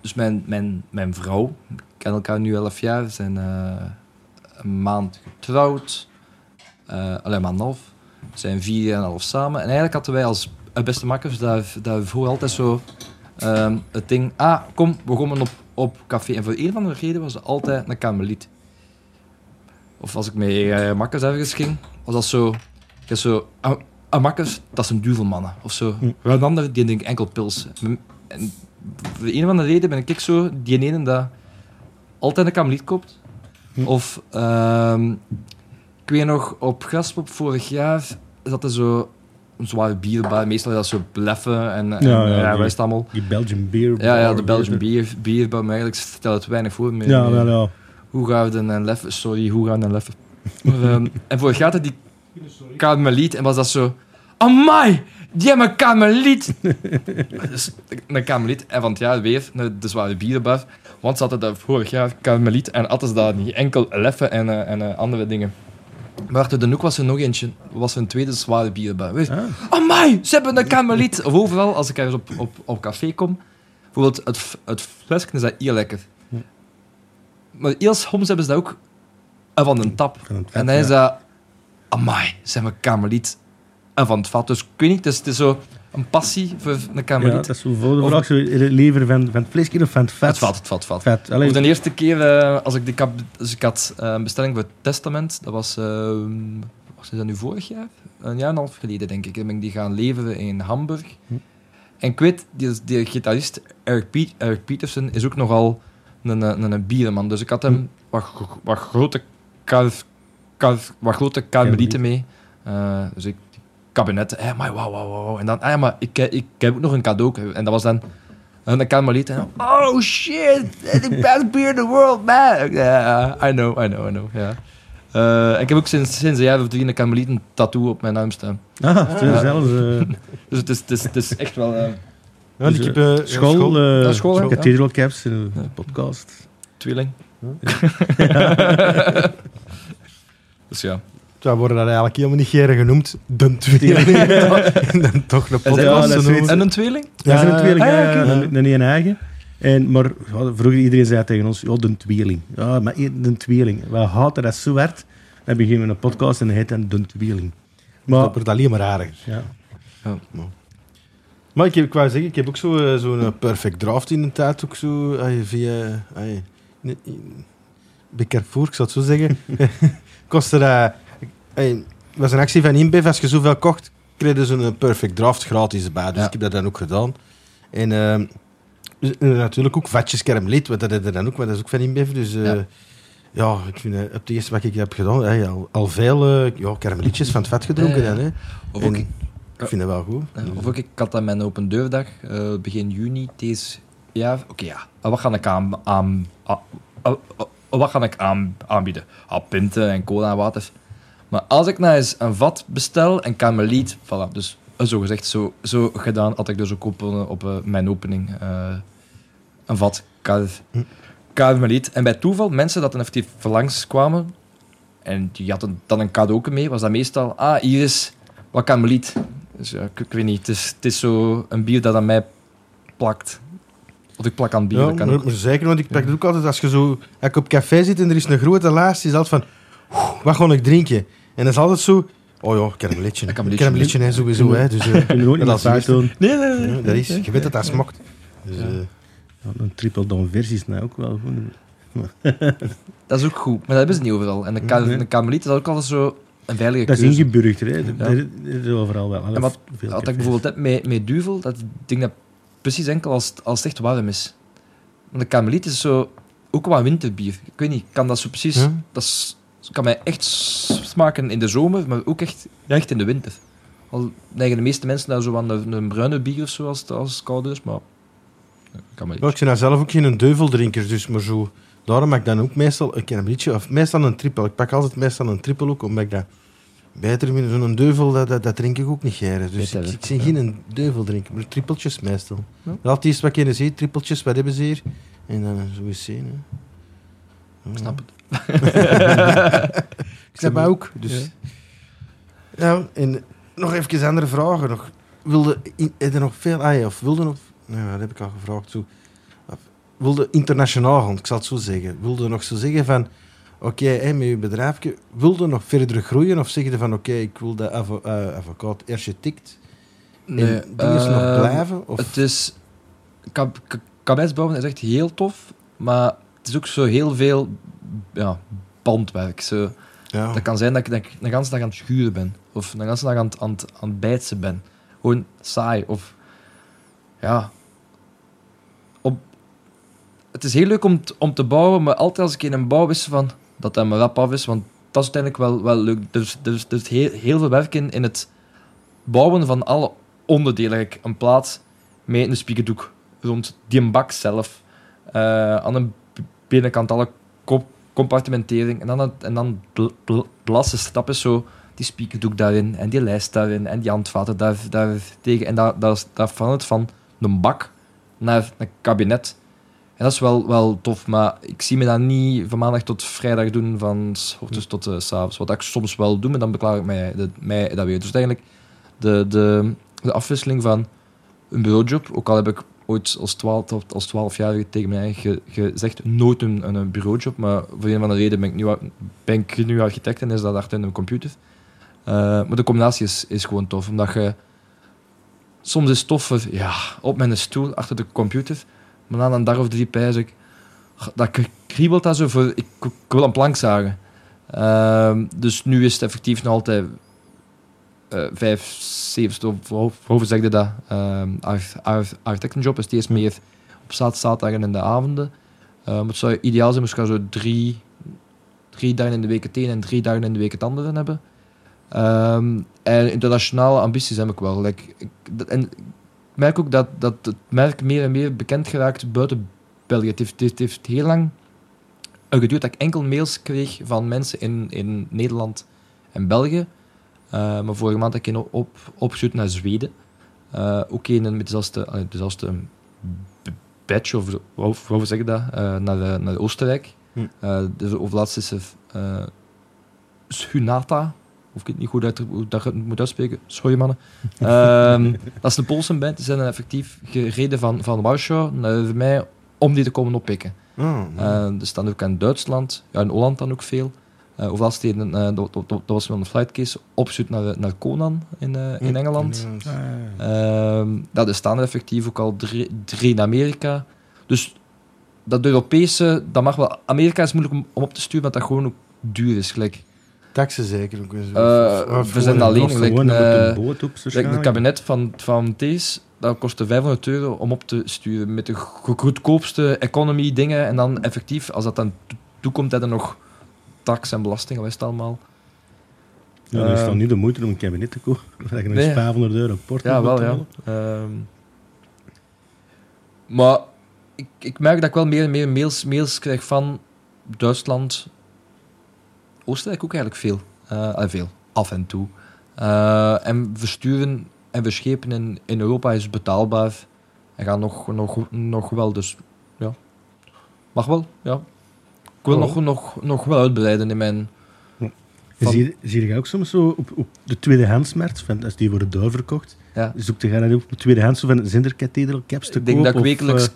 dus mijn, mijn, mijn vrouw, we kennen elkaar nu 11 jaar, we zijn eh, een maand getrouwd, eh alleen maar een half. We zijn vier jaar en een half samen. En eigenlijk hadden wij als eh, beste makkers daar, daarvoor altijd zo ehm, het ding, ah, kom, we gaan op, op café. En voor een of andere reden was het altijd een Carmeliet. Of als ik met eh, makkers ergens ging, was dat zo, had zo ah, ah, makkers, dat zijn duvelmannen. Of zo. Hm. Een ander, die denkt enkel pils. En voor een of andere reden ben ik zo die ene dat altijd een Carmeliet koopt. Hm. Of, ehm, ik weet nog, op Graspop vorig jaar zat er zo een zware bierbar. Meestal is dat zo bleffen en, en Ja, ja, ja, die- allemaal? Die Belgian beer. Ja, ja, de Belgian bier, bierbar, maar eigenlijk stel het weinig voor. Je. Ja, wel, ja. Hoegaarden en Leffen. Sorry, Hoegaarden en Leffen. Ehm, en vorig jaar had die Carmeliet en was dat zo... Amai, die hebben een Carmeliet! dus, een Carmeliet. En van het jaar weer naar de zware bierenbar. Want ze hadden dat vorig jaar Carmeliet en hadden daar niet enkel Leffen en, eh, en eh, andere dingen. Maar achter de hoek was er nog eentje. Was er een tweede zware bierenbar. Weet je, Ah, Amai, ze hebben een Carmeliet! Of overal, als ik ergens op, op, op café kom, Bijvoorbeeld, het, het flesje is dat heel lekker. Maar heel soms hebben ze dat ook eh, van een tap. Van vet, en dan is ja. dat... Amai, zijn we karmeliet en van het vat. Dus ik weet niet, het is, het is zo een passie voor een Ja, karmeliet. dat is zo voor de vraag. Van, van het vleesje of van het vet? het vat, het vat, het vat. Vet. Allee, de eerste keer, eh, als ik, de kap, dus ik had eh, een bestelling voor het testament, dat was, eh was dat nu vorig jaar? Een jaar en een half geleden, denk ik. Dan ben ik die gaan leveren in Hamburg. Hm. En ik weet, die, die gitarist Eric, Piet, Eric Peterson is ook nogal een, een, een bierenman. Dus ik had hem Hm. wat, gro- wat grote kar, kar, wat grote karmelieten mee. Eh, dus ik kabinetten. Hey, maar wauw, wauw, wauw. En dan, ah maar ik, ik, ik heb ook nog een cadeau. En dat was dan een karmeliet. En dan, oh shit, the best beer in the world, man. Ja, I know, I know, I know. Ja. Eh, ik heb ook sinds, sinds een jaar of drie een karmeliet een tattoo op mijn arm staan. Ah, Ja. zelfs eh, Dus het is, het is, het is echt wel... eh, Ja, dus, ik heb, eh, eh, ja, school, eh, Ja, school, hè? Cathedral Caps, eh, Ja. podcast. tweeling. dus ja. Ja, worden dat eigenlijk helemaal niet geren genoemd. De tweeling. en dan toch een En podcast is zoiets- En een tweeling? Ja, zijn een tweeling, ah, ja, ja, een, een, een eigen. En, maar ja, vroeger iedereen zei tegen ons, ja, de tweeling. Ja, maar één- de tweeling. We haten dat zo hard. Dan beginnen we een podcast en dan heet het de tweeling. Maar, Dat wordt alleen maar raar. ja. Maar ik, heb, ik wou zeggen, ik heb ook eh, zo'n eh, perfect draft in de tijd ook zo ay, via... ay, ne- in- bij Carrefour, ik zou het zo zeggen. Kostte dat... ay, was een actie van InBev, als je zoveel kocht, kreeg je zo'n eh, perfect draft gratis bij. Dus Ja. ik heb dat dan ook gedaan. En dus, eh, natuurlijk ook vatjes kermlid, want dat dan ook, dat is ook van InBev. Dus eh, Ja. ja. ik vind eh, het eerste wat ik heb gedaan, ay, al, al veel uh, ja, kermelietjes van het vet gedronken. Ja, ja. Dan, hè. Of En ook, ik vind dat wel goed. Ja, of ook, ik had aan mijn open deurdag, eh, begin juni deze jaar. Oké, ja. En Wat ga ik aan, aan, ah, ah, wat ga ik aan, aanbieden? Ah, pinten en cola en water. Maar als ik nou eens een vat bestel en karmeliet, voilà, dus eh, zo gezegd, zo, zo gedaan, had ik dus ook op, eh, op eh, mijn opening eh, een vat kar, Hm. karmeliet. En bij toeval, mensen dat dan effectief verlangs kwamen, en die hadden dan een cadeau mee, was dat meestal, ah, hier is wat karmeliet. Dus ja, ik, ik weet niet, het is, het is zo een bier dat aan mij plakt. Of ik plak aan bier, Ja, dat kan maar, ook. maar zeker, want ik pak het ook altijd als je zo... Als ik op café zit en er is een grote lijst, is altijd van... "Oeh, Wat ga ik drinken? En dat is altijd zo... Oh ja, kermeletje. Een kermeletje. Kermeletje, hè, sowieso. Hè, dus, Ik kunnen ook niet Dat doen. Nee, nee, nee. ja, dat is, je weet dat dat smaakt. Dus, Ja. eh, Ja, een triple down versie is nou ook wel goed. Dat is ook goed, maar dat hebben ze niet overal. En de, ka Nee. de karmeliet is ook altijd zo een veilige Dat is keuze. ingeburgerd, hè. Dat, is overal wel. En wat, ik bijvoorbeeld heb met, met duvel, dat ding dat precies enkel als, het- als het echt warm is. Want de karmeliet is zo ook wat winterbier. Ik weet niet, kan dat zo precies... Dat is- kan mij echt smaken in de zomer, maar ook echt, echt in de winter. Al neigen de meeste mensen daar zo aan een, een bruine bier of zo als als het koud is, maar... Kan maar ja, ik ben nou zelf ook geen deuveldrinker, dus maar zo... Daarom maak ik dan ook meestal een of meestal een triple. Ik pak altijd meestal een triple ook, omdat ik dat beter vind. Zo'n deuvel, dat, dat, dat drink ik ook niet graag. Dus ik, zie geen deuveldrinker, maar trippeltjes meestal. Ja. Altijd eerst wat je ziet, trippeltjes, wat hebben ze hier? En dan zo eens zien. Hè. Ik snap het. Ik snap het ook. Dus. Nou, en nog even andere vragen. Nog, wilde, in- je nog veel... Ah ja, of wilde nog... Nou, dat heb ik al gevraagd. Zo. Wilde internationaal gaan, ik zal het zo zeggen. Wilde nog zo zeggen van... Oké, hè, met je bedrijfje, wilde nog verder groeien? Of zeg je van, oké, ik wil dat avo eh, advocaat eerst tikt. En dingen nog ehm, blijven? Of, Het is... kab- Kabinetsbouwen is echt heel tof, maar het is ook zo heel veel ja, bandwerk. Zo. ja. Dat kan zijn dat ik, dat ik de hele dag aan het schuren ben. Of de hele dag aan het, aan het, aan het bijtsen ben. Gewoon saai. Of ja. Het is heel leuk om, om te bouwen, maar altijd als ik in een bouw wist van dat dat maar rap af is, want dat is uiteindelijk wel, wel leuk. Dus, dus, dus heel, heel veel werk in, in het bouwen van alle onderdelen. Like een plaat met een spiekerdoek rond die bak zelf. Eh, aan de binnenkant alle compartimentering. En dan, en dan bl, bl, blassen stappen zo die spiekerdoek daarin en die lijst daarin en die handvaten daar, daar tegen. En daar, daar, daar verandert van een bak naar een kabinet. Dat is wel, wel tof, maar ik zie me dat niet van maandag tot vrijdag doen, van s ochtends tot eh, s s'avonds. Wat ik soms wel doe, maar dan beklaag ik mij, de, mij dat weer. Dus eigenlijk de, de, de afwisseling van een bureaujob, ook al heb ik ooit als 12, als 12-jarige tegen mij gezegd: nooit een, een bureaujob. Maar voor een van de reden ben ik nu, architect en is dat achter een computer. Uh, maar de combinatie is, gewoon tof, omdat je. Soms is toffer ja, op mijn stoel achter de computer, maar na een dag of drie pijs ik. Dat kriebelt dat zo voor. Ik, ik wil een plank zagen. Uh, dus nu is het effectief nog altijd uh, vijf, zeven, hoe zeg je dat? Uh, architectenjob is steeds meer op zaterdag en in de avonden. Uh, het zou ideaal zijn moest je zo drie, drie dagen in de week het een en drie dagen in de week het andere hebben. En internationale ambities heb ik wel. Like, ik, en ik merk ook dat, dat het merk meer en meer bekend geraakt buiten België. Het heeft, het heeft heel lang geduurd dat ik enkel mails kreeg van mensen in, in Nederland en België uh, maar vorige maand heb ik op, op, opgezocht naar Zweden. Uh, ook een met dezelfde, dezelfde badge, of hoe zeg je dat, uh, naar, naar Oostenrijk. Hm. de overlaatste is uh, Sunata, of ik weet niet goed uit, dat moet uitspreken. Sorry mannen. Ehm, dat is de Poolse band. Die zijn effectief gereden van, van Warschau naar mij om die te komen oppikken. Oh, uh, die staan ook in Duitsland, ja, in Holland dan ook veel. Uh, hoeveel steden, uh, dat, dat, dat, was wel een flightcase, op naar, naar Conan in, uh, in Engeland. Uh, dat is staan er effectief ook al drie, drie in Amerika. Dus dat Europese, dat mag wel. Amerika is moeilijk om, om op te sturen, omdat dat gewoon ook duur is. Gelijk. Taxen zeker ook. we zijn alleen. Gelijk een, een kabinet van, van Thees, dat kostte 500 euro om op te sturen. Met de goedkoopste economy dingen. En dan effectief, als dat dan toekomt, dat er nog tax en belasting, wat is het allemaal? Ja, dan is het dan niet de moeite om een kabinet te kopen. Dan je nog nee. 500 euro port Ja, wel, ja. Um, maar ik, ik merk dat ik wel meer en meer mails, mails krijg van Duitsland, Oostenrijk ook eigenlijk veel. Uh, veel, af en toe. Uh, en versturen en verschepen in, in Europa is betaalbaar. En gaat nog, nog, nog wel, dus ja. Mag wel, ja. Ik wil nog, nog, nog wel uitbreiden in mijn... Van... Zie, zie je ook soms zo op, op de tweedehandsmarkt, als die worden doorverkocht, ja. zoek je gaan op de tweedehands van zinderkathedral caps te Ik denk dat ik wekelijks uh...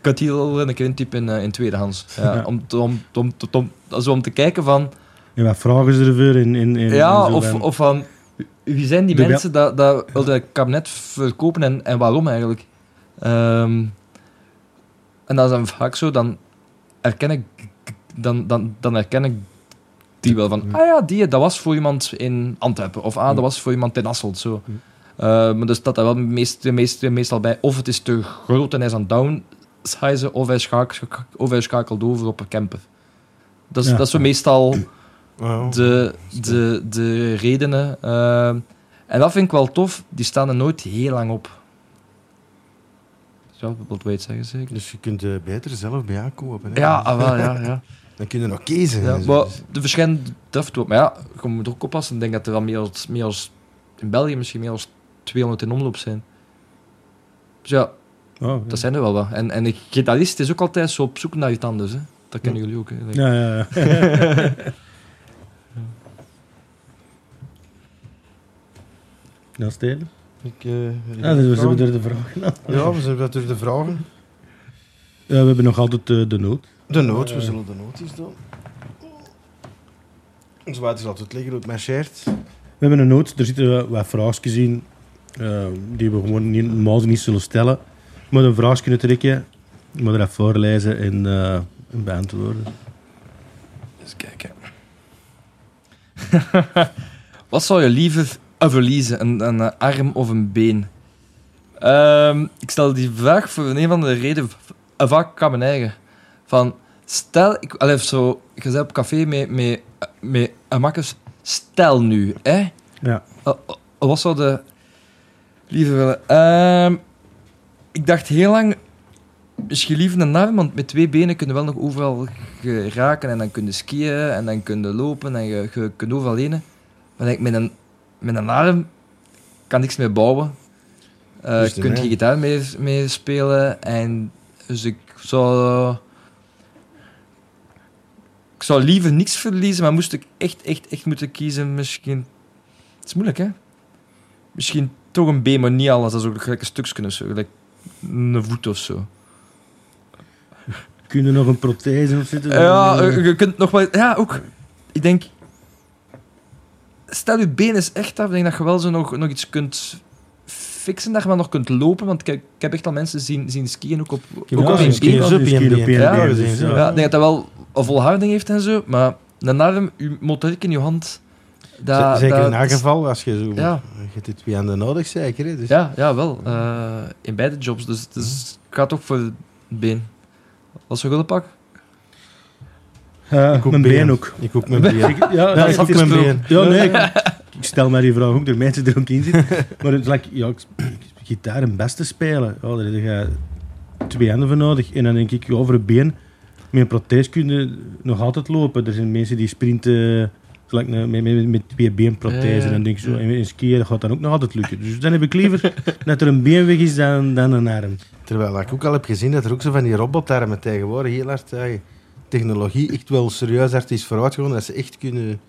cathedral een keer intyp in, uh, in tweedehands. Ja, ja. Om, om, om, om, om, om te kijken van... Ja, wat vragen ze ervoor in, in, in Ja, in of, of van... Wie zijn die de mensen dat, dat willen het kabinet verkopen en, en waarom eigenlijk? Um, en dat is dan vaak zo, dan herken ik dan, dan, dan herken ik die wel van, ah ja, die, dat was voor iemand in Antwerpen. Of ah, dat was voor iemand in Asselt. Zo. Uh, maar dus dat er wel meest, meest, meestal bij, of het is te groot en hij is aan downsizen, of hij, schakelt, of hij schakelt over op een camper. Dat is, dat is zo meestal de, de, de redenen. Uh, en dat vind ik wel tof, die staan er nooit heel lang op. Ja, wat wil je zeggen zeker? Dus je kunt uh, beter zelf bij aankopen. Hè? Ja, ah, wel, ja, ja. Dan kun je nog kiezen. Ja, maar de verschillende draften. Maar ja, je moet er ook oppassen. Ik denk dat er wel meer als, meer als in België misschien meer als 200 in omloop zijn. Dus ja, oh, ja. dat zijn er wel wat. En, en een gitarist is ook altijd zo op zoek naar iets anders. Hè. Dat kennen jullie ook. Hè. Ja, ja, ja. ja, Steven? Ik, uh, ja, dus we zijn door de vragen. Ja, we zijn door de vragen. Ja, we hebben nog altijd uh, de nood. De nood, we zullen de nood eens doen. Ons water is altijd liggen op mijn shirt. We hebben een nood, er zitten wat vraagjes in uh, die we gewoon niet, normaal niet zullen stellen. Je moet een vraag kunnen trekken, je moet er even voorlezen en, uh, en beantwoorden. Eens kijken. Wat zou je liever verliezen, een, een arm of een been? Um, ik stel die vraag voor een van de reden vaak aan mijn eigen. Van, stel, ik, allee, zo, je bent op café met, met, met een makkers, stel nu, hè? Ja. Uh, wat zou de liever willen? Uh, ik dacht heel lang, misschien liever een arm, want met twee benen kunnen wel nog overal geraken en dan kun je skiën en dan kun je lopen en je, je kunt overal lenen. Maar ik, met, een, met een arm kan niks meer bouwen. Uh, je kunt je gitaar mee, mee spelen en dus ik zou... Ik zou liever niks verliezen, maar moest ik echt, echt, echt moeten kiezen, misschien... Het is moeilijk, hè? Misschien toch een B, maar niet alles. Dat is ook gelijk een stukje of zo. Gelijk een voet of zo. Kun je nog een prothese op zitten? Ja, je kunt nog wel... Ja, ook... Ik denk... Stel, je been is echt af. Ik denk dat je wel zo nog, nog iets kunt fixen. Dat je wel nog kunt lopen. Want ik, ik heb echt al mensen zien, zien skiën ook op, Ja, ook op een skiën been. op- één Ja, dus, ja. Ja, ik denk dat dat wel een volharding heeft en zo. Maar een arm, je motoriek in je hand... Dat, Zeker dat in haar geval, als je zo... Ja. Je hebt dit twee handen nodig, zeker. Hè? Dus, Ja, ja wel. Eh, in beide jobs. Dus, dus ik ga toch voor het been. Als we gulden pak. Ja, Ik ook mijn been been. ook. Ik ook mijn been. Ja, ik ook het mijn been. Ja, nee, ik, ik stel mij die vraag ook door mensen die er ook in zitten. Maar het is like, ja, gitaar een beste spelen. Ja, daar heb je twee handen voor nodig. En dan denk ik, ja, over een been, met een prothese kun je nog altijd lopen. Er zijn mensen die sprinten met, met, met twee beenprothesen. En dan denk ik zo, en in skiën dat gaat dan ook nog altijd lukken. Dus dan heb ik liever dat er een been weg is dan, dan een arm. Terwijl ik ook al heb gezien dat er ook zo van die robotarmen tegenwoordig heel hard... eh, technologie echt wel serieus hard is vooruitgegaan. Dat ze echt kunnen...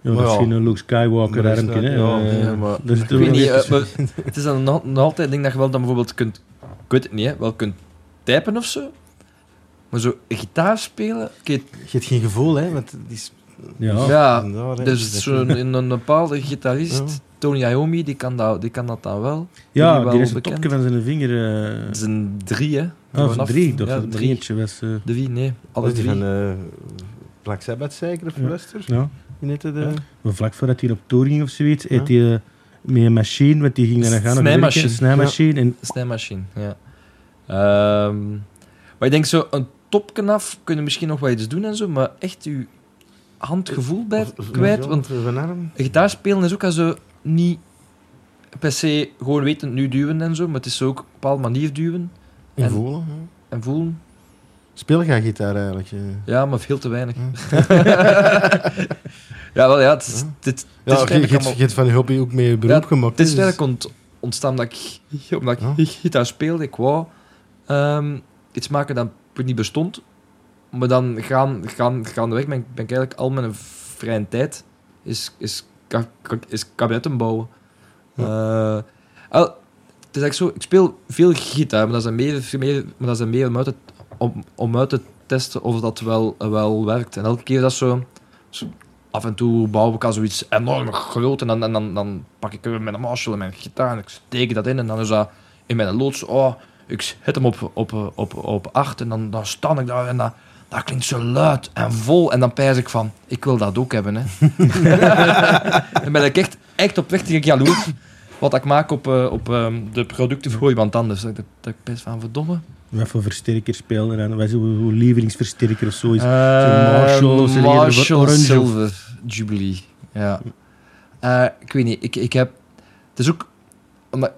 Ja, Maar ja. geen Luke Skywalker dat hè. ja, Eh, maar- Ik weet niet, eh, maar het is dan nog, nog altijd, ik denk dat je wel dan bijvoorbeeld kunt, ik weet het niet, hè, wel kunt typen of zo. Maar zo gitaar spelen, oké, Je hebt geen gevoel, hè. Want het is... Ja. ja, dus dat- zo'n een, een bepaalde gitarist, Ja. Tony Iommi, die kan, dat, die kan dat dan wel. Ja, die wel die is een bekend. topje van zijn vinger. eh Het is een drie, hè. Ah, Vanaf- drie. Dacht ja, het drie. was. eh. Drie, nee. Alle die drie. van eh Black Sabbath zeker, of Ja. Lester? ja. De... Ja. Maar vlak voordat hij op tour ging of zoiets, Ja. heeft hij eh, met een machine, want die ging naar gaan op Snijmachine. Een snijmachine. En Snijmachine, ja. Ehm, maar ik denk zo, een topknaf kunnen misschien nog wel iets doen en zo, maar echt je handgevoel blijft Of- of- kwijt. Want of Van arm. gitaar spelen is ook al zo niet per se gewoon weten nu duwen en zo, maar het is ook op een bepaalde manier duwen En En- voelen. hè. en voelen. Speel jij gitaar eigenlijk? Ja, maar veel te weinig. Ja. wel ja, het is, dit, Ja, is je, hebt- allemaal- je hebt van hobby ook mee beroep Ja, gemaakt. Het is eigenlijk ont- ontstaan dat ik, omdat ik Ja. gitaar speelde. Ik wou ehm, iets maken dat niet bestond. Maar dan gaan, gaan, gaandeweg ben, ik- ben ik eigenlijk al mijn vrije tijd is, is, ka- ka- is kabinetten bouwen. Eh, al- het is eigenlijk zo, ik speel veel gitaar, maar dat is dan meer, meer, maar dat is dan meer om, uit te, om, om uit te testen of dat wel, wel werkt. En elke keer dat zo, zo af en toe bouw ik al zoiets enorm groot en dan, en dan, dan pak ik met een Marshall en mijn gitaar en ik steek dat in en dan is dat in mijn loods, oh, ik zet hem op, op, op, op acht en dan, dan sta ik daar en dat, dat klinkt zo luid en vol en dan pijs ik van, ik wil dat ook hebben. Hè. dan ben ik echt, echt op weg tegen jaloers wat ik maak op, eh, op ehm, de producten voor iemand anders. Dat, ik- dat ik best van, verdomme. wat voor versterker spelen aan? Wat is uw, lievelingsversterker of zo? Is, Eh, Marshall of Marshall Orange of- Silver Jubilee. Ja. Eh, ik weet niet, ik, ik heb... Het is ook... Omdat,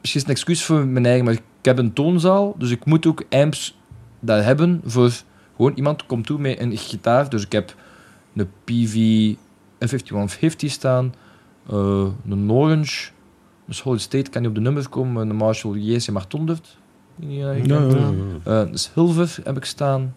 misschien is het een excuus voor mijn eigen, maar ik heb een toonzaal, dus ik moet ook amps daar hebben voor... Gewoon iemand komt toe met een gitaar, dus ik heb een PV F5150 staan, eh, een Orange, een Solid State kan niet op de nummers komen, een Marshall JC 800. Ja, ik Ja, denk ja, dat. ja. Eh, een Silver heb ik staan.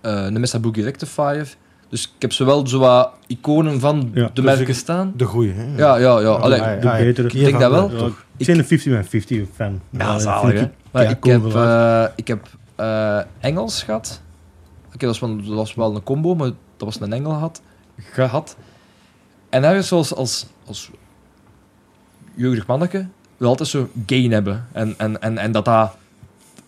Eh een Mesa Boogie Rectifier. Dus ik heb zowel zo wat iconen van Ja, de dus merken ik- staan. De goeie, hè? Ja, ja, ja. Allee, Ah, de ah, betere. ik denk dat wel. Ja, ik ben een 50-50 fan. Ja, dat zalig, Maar ja, ik, heb, eh, ik heb eh, Engels gehad. Oké, dat, was wel- dat was wel een combo, maar dat was een Engel had, gehad. En ergens zoals als, als jeugdig manneke wil altijd zo gain hebben. En, en, en, en dat dat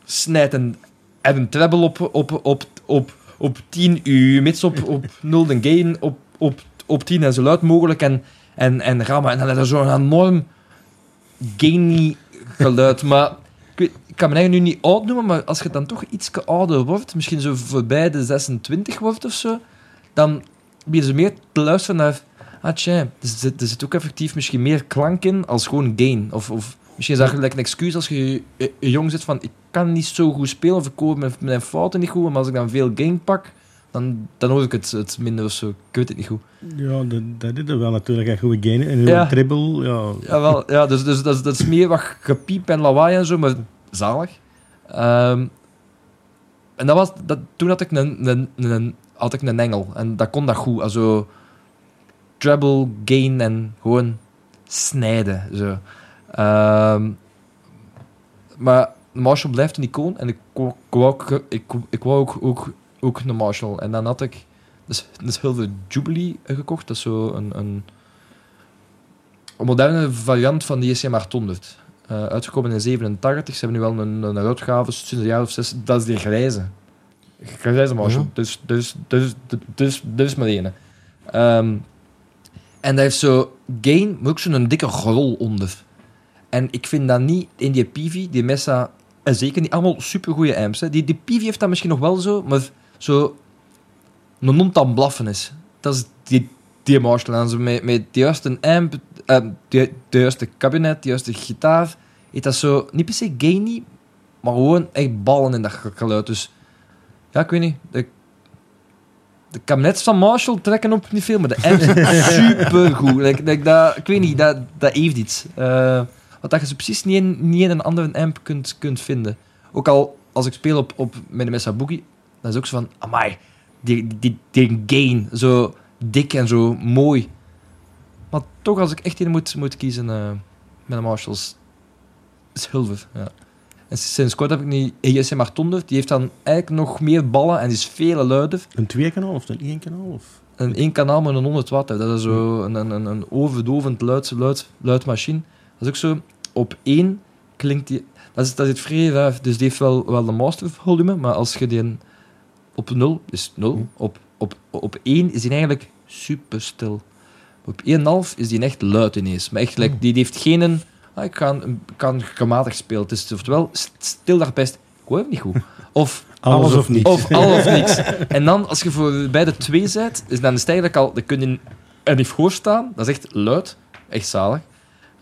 snijdt en, en een treble op, op, op, op, op 10 uur, mits op, op 0 de gain op, op, op 10 en zo luid mogelijk. En, en, en rammen. En dan heb je zo'n enorm gainy geluid. Maar kan me eigenlijk nu niet oud noemen, maar als je dan toch iets ouder wordt, misschien zo voorbij de 26 wordt of zo, dan begin je meer te luisteren naar. Ah, tja, er zit, er zit ook effectief misschien meer klank in als gewoon gain. Of, of misschien is dat gelijk een excuus als je jong zit van ik kan niet zo goed spelen of ik hoor mijn, mijn fouten niet goed, maar als ik dan veel gain pak, dan, dan hoor ik het, het minder of zo. Ik weet het niet goed. Ja, dat, dat is er wel natuurlijk echt goede gain. En Ja. een treble, ja. Jawel, ja, dus, dus dat, is, dat is meer wat gepiep en lawaai en zo, maar zalig. Ehm, en dat was, toen had ik een, een, had ik een engel en dat kon dat goed. Also, treble, gain en gewoon snijden. Zo. Ehm, Maar Marshall blijft een icoon en ik, ik, wou, ook, ik, ook, ook, ook een Marshall. En dan had ik dus, dus heel veel Jubilee gekocht. Dat is zo een, een, een moderne variant van de JCM 800. Eh, uitgekomen in 87. Ze hebben nu wel een, een uitgave sinds een jaar of zes. Dat is die grijze. Grijze Marshall. Mhm. Dus, dus, dus, dus, dus maar één. Ehm, en dat heeft zo gain, maar ook zo'n dikke rol onder. En ik vind dat niet in die Pivi, die Mesa, en zeker niet allemaal supergoeie amps. Hè. Die, die Pivi heeft dat misschien nog wel zo, maar zo een aan blaffen is. Dat is die, die Marshall. En zo met, met de juiste amp, eh, de, de juiste kabinet, de juiste gitaar, heeft dat zo, niet per se gainy, maar gewoon echt ballen in dat ge- geluid. Dus ja, ik weet niet. De, de kabinets van Marshall trekken op niet veel, maar de amps zijn supergoed. Like, like dat, ik weet niet, dat, dat heeft iets. Eh, wat dat je precies niet in, niet in een andere amp kunt, kunt vinden. Ook al als ik speel op, op met de Mesa Boogie, dan is het ook zo van, amai, die, die, die gain, zo dik en zo mooi. Maar toch, als ik echt in moet, moet kiezen met de Marshalls, is Hilver. Ja. En sinds kort heb ik die ESM 800, die heeft dan eigenlijk nog meer ballen en die is veel luider. Een twee kanaal of een één kanaal? Of? Een één kanaal met een 100 watt. hè. Dat is zo een, een, een, een overdovend luid, luid, luid machine. Dat is ook zo. Op één klinkt die... Dat is, dat is het vrij raar. Dus die heeft wel, wel de master volume, maar als je die op 0 is 0. Op, op, op 1 is die eigenlijk super stil. Op 1,5 is die echt luid ineens. Maar echt, like, die, die heeft geen... een- Ah, ik kan, kan gematigd spelen. Het is oftewel st- stil daar best. Ik hoor hem niet goed. Of Alles, of niet? of al of niks. En dan, als je voor beide twee bent, is dan is het eigenlijk al... Dan kun je er niet voor staan. Dat is echt luid. Echt zalig.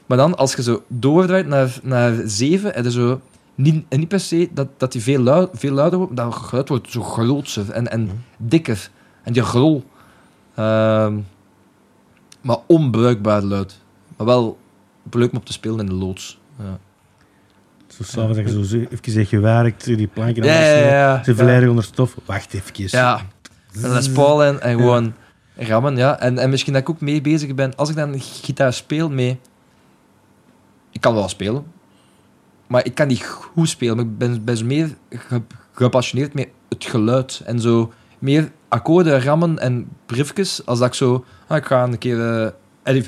Maar dan, als je zo doordraait naar, naar zeven, en zo... Niet, en niet per se dat, dat die veel, luid, veel luider wordt, maar dat geluid wordt zo grootser en, en dikker. En die grol. Ehm, maar onbruikbaar luid. Maar wel leuk om op te spelen in de loods. Ja. Zo s'avonds dat je zo even gewerkt, die planken Ja, ja. Ze volledig onder stof. Wacht even. Ja, en Les Paul en, en gewoon rammen, ja. En, en misschien dat ik ook mee bezig ben, als ik dan gitaar speel mee... Ik kan wel spelen, maar ik kan niet goed spelen. Maar ik ben, ben meer ge- gepassioneerd met het geluid en zo meer akkoorden, rammen en briefjes, als dat ik zo... Ah, ik ga een keer eh, Eddie,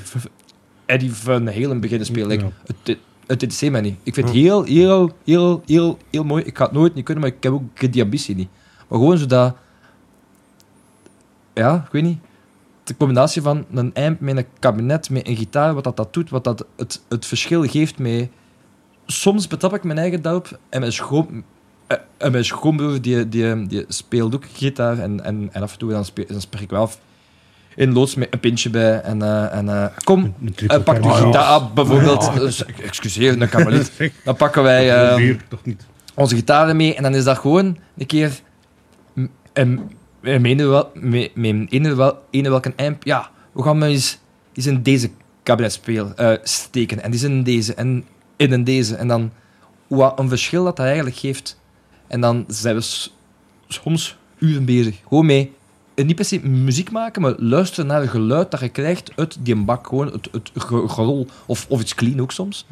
Eddie Van Halen beginnen spelen. Like, Ja. het, het interesseert mij niet. Ik vind het heel, heel, heel, heel, heel mooi. Ik ga het nooit niet kunnen, maar ik heb ook die ambitie niet. Maar gewoon zodat... Ja, ik weet niet. De combinatie van een amp met een kabinet, met een gitaar, wat dat, dat doet, wat dat het, het verschil geeft met... Soms betrap ik mijn eigen dorp en mijn schoon... eh, En mijn schoonbroer die, die, die speelt ook gitaar en, en, en af en toe dan, spe, dan spreek ik wel af in loods met een pintje bij en, eh, en eh, kom, pak de gitaar bijvoorbeeld. Dus, excuseer, dat kan maar niet. Dan pakken wij ehm, onze gitaren mee en dan is dat gewoon een keer en met ene wel- ene wel- ene welke amp. Ja, we gaan maar eens, eens in deze kabinet spelen, steken en die is in deze en in een deze en dan wat een verschil dat dat eigenlijk geeft. En dan zijn we soms uren bezig, gewoon mee. En niet per se muziek maken, maar luisteren naar het geluid dat je krijgt uit die bak. Gewoon het, het ge- gerol. Of, of iets clean ook soms.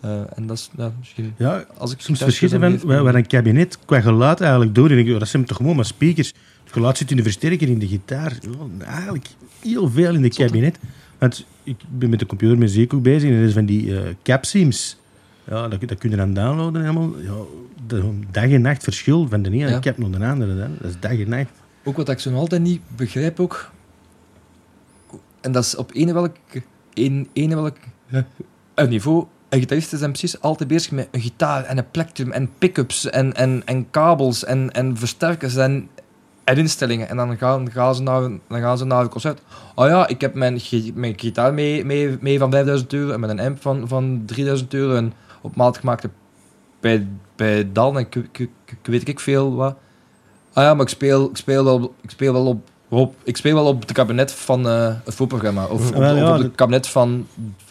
Eh, en dat is ja, misschien... Ja, Als ik soms verschieten van weer- waar waar een kabinet qua geluid eigenlijk door. En ik, dat zijn toch gewoon maar speakers. Het geluid zit in de versterker, in de gitaar. Ja, eigenlijk heel veel in de kabinet. Want ik ben met de computermuziek ook bezig. En dat is van die eh capsims. Ja, dat, dat kun je dan downloaden helemaal. Ja, de, dag en nacht verschil van de ene Ja. cap naar de andere. Dat is dag en nacht. Ook wat ik zo nog altijd niet begrijp ook... En dat is op ene welk, een, ene welk een niveau... En gitaristen zijn precies altijd bezig met een gitaar en een plektrum en pick-ups en, en, en kabels en, en versterkers en, en instellingen. En dan gaan, gaan, ze naar, een- dan gaan ze naar een concert. Oh ja, ik heb mijn, mijn gitaar mee, mee, mee van 5000 euro en met een amp van, van 3000 euro en op maat gemaakte bij, bij Dan en weet ik veel wat. Ah ja, maar ik speel, ik speel, wel, ik speel wel op, op, ik speel wel op het kabinet van eh het voetprogramma. Of, op, ja, op het kabinet van,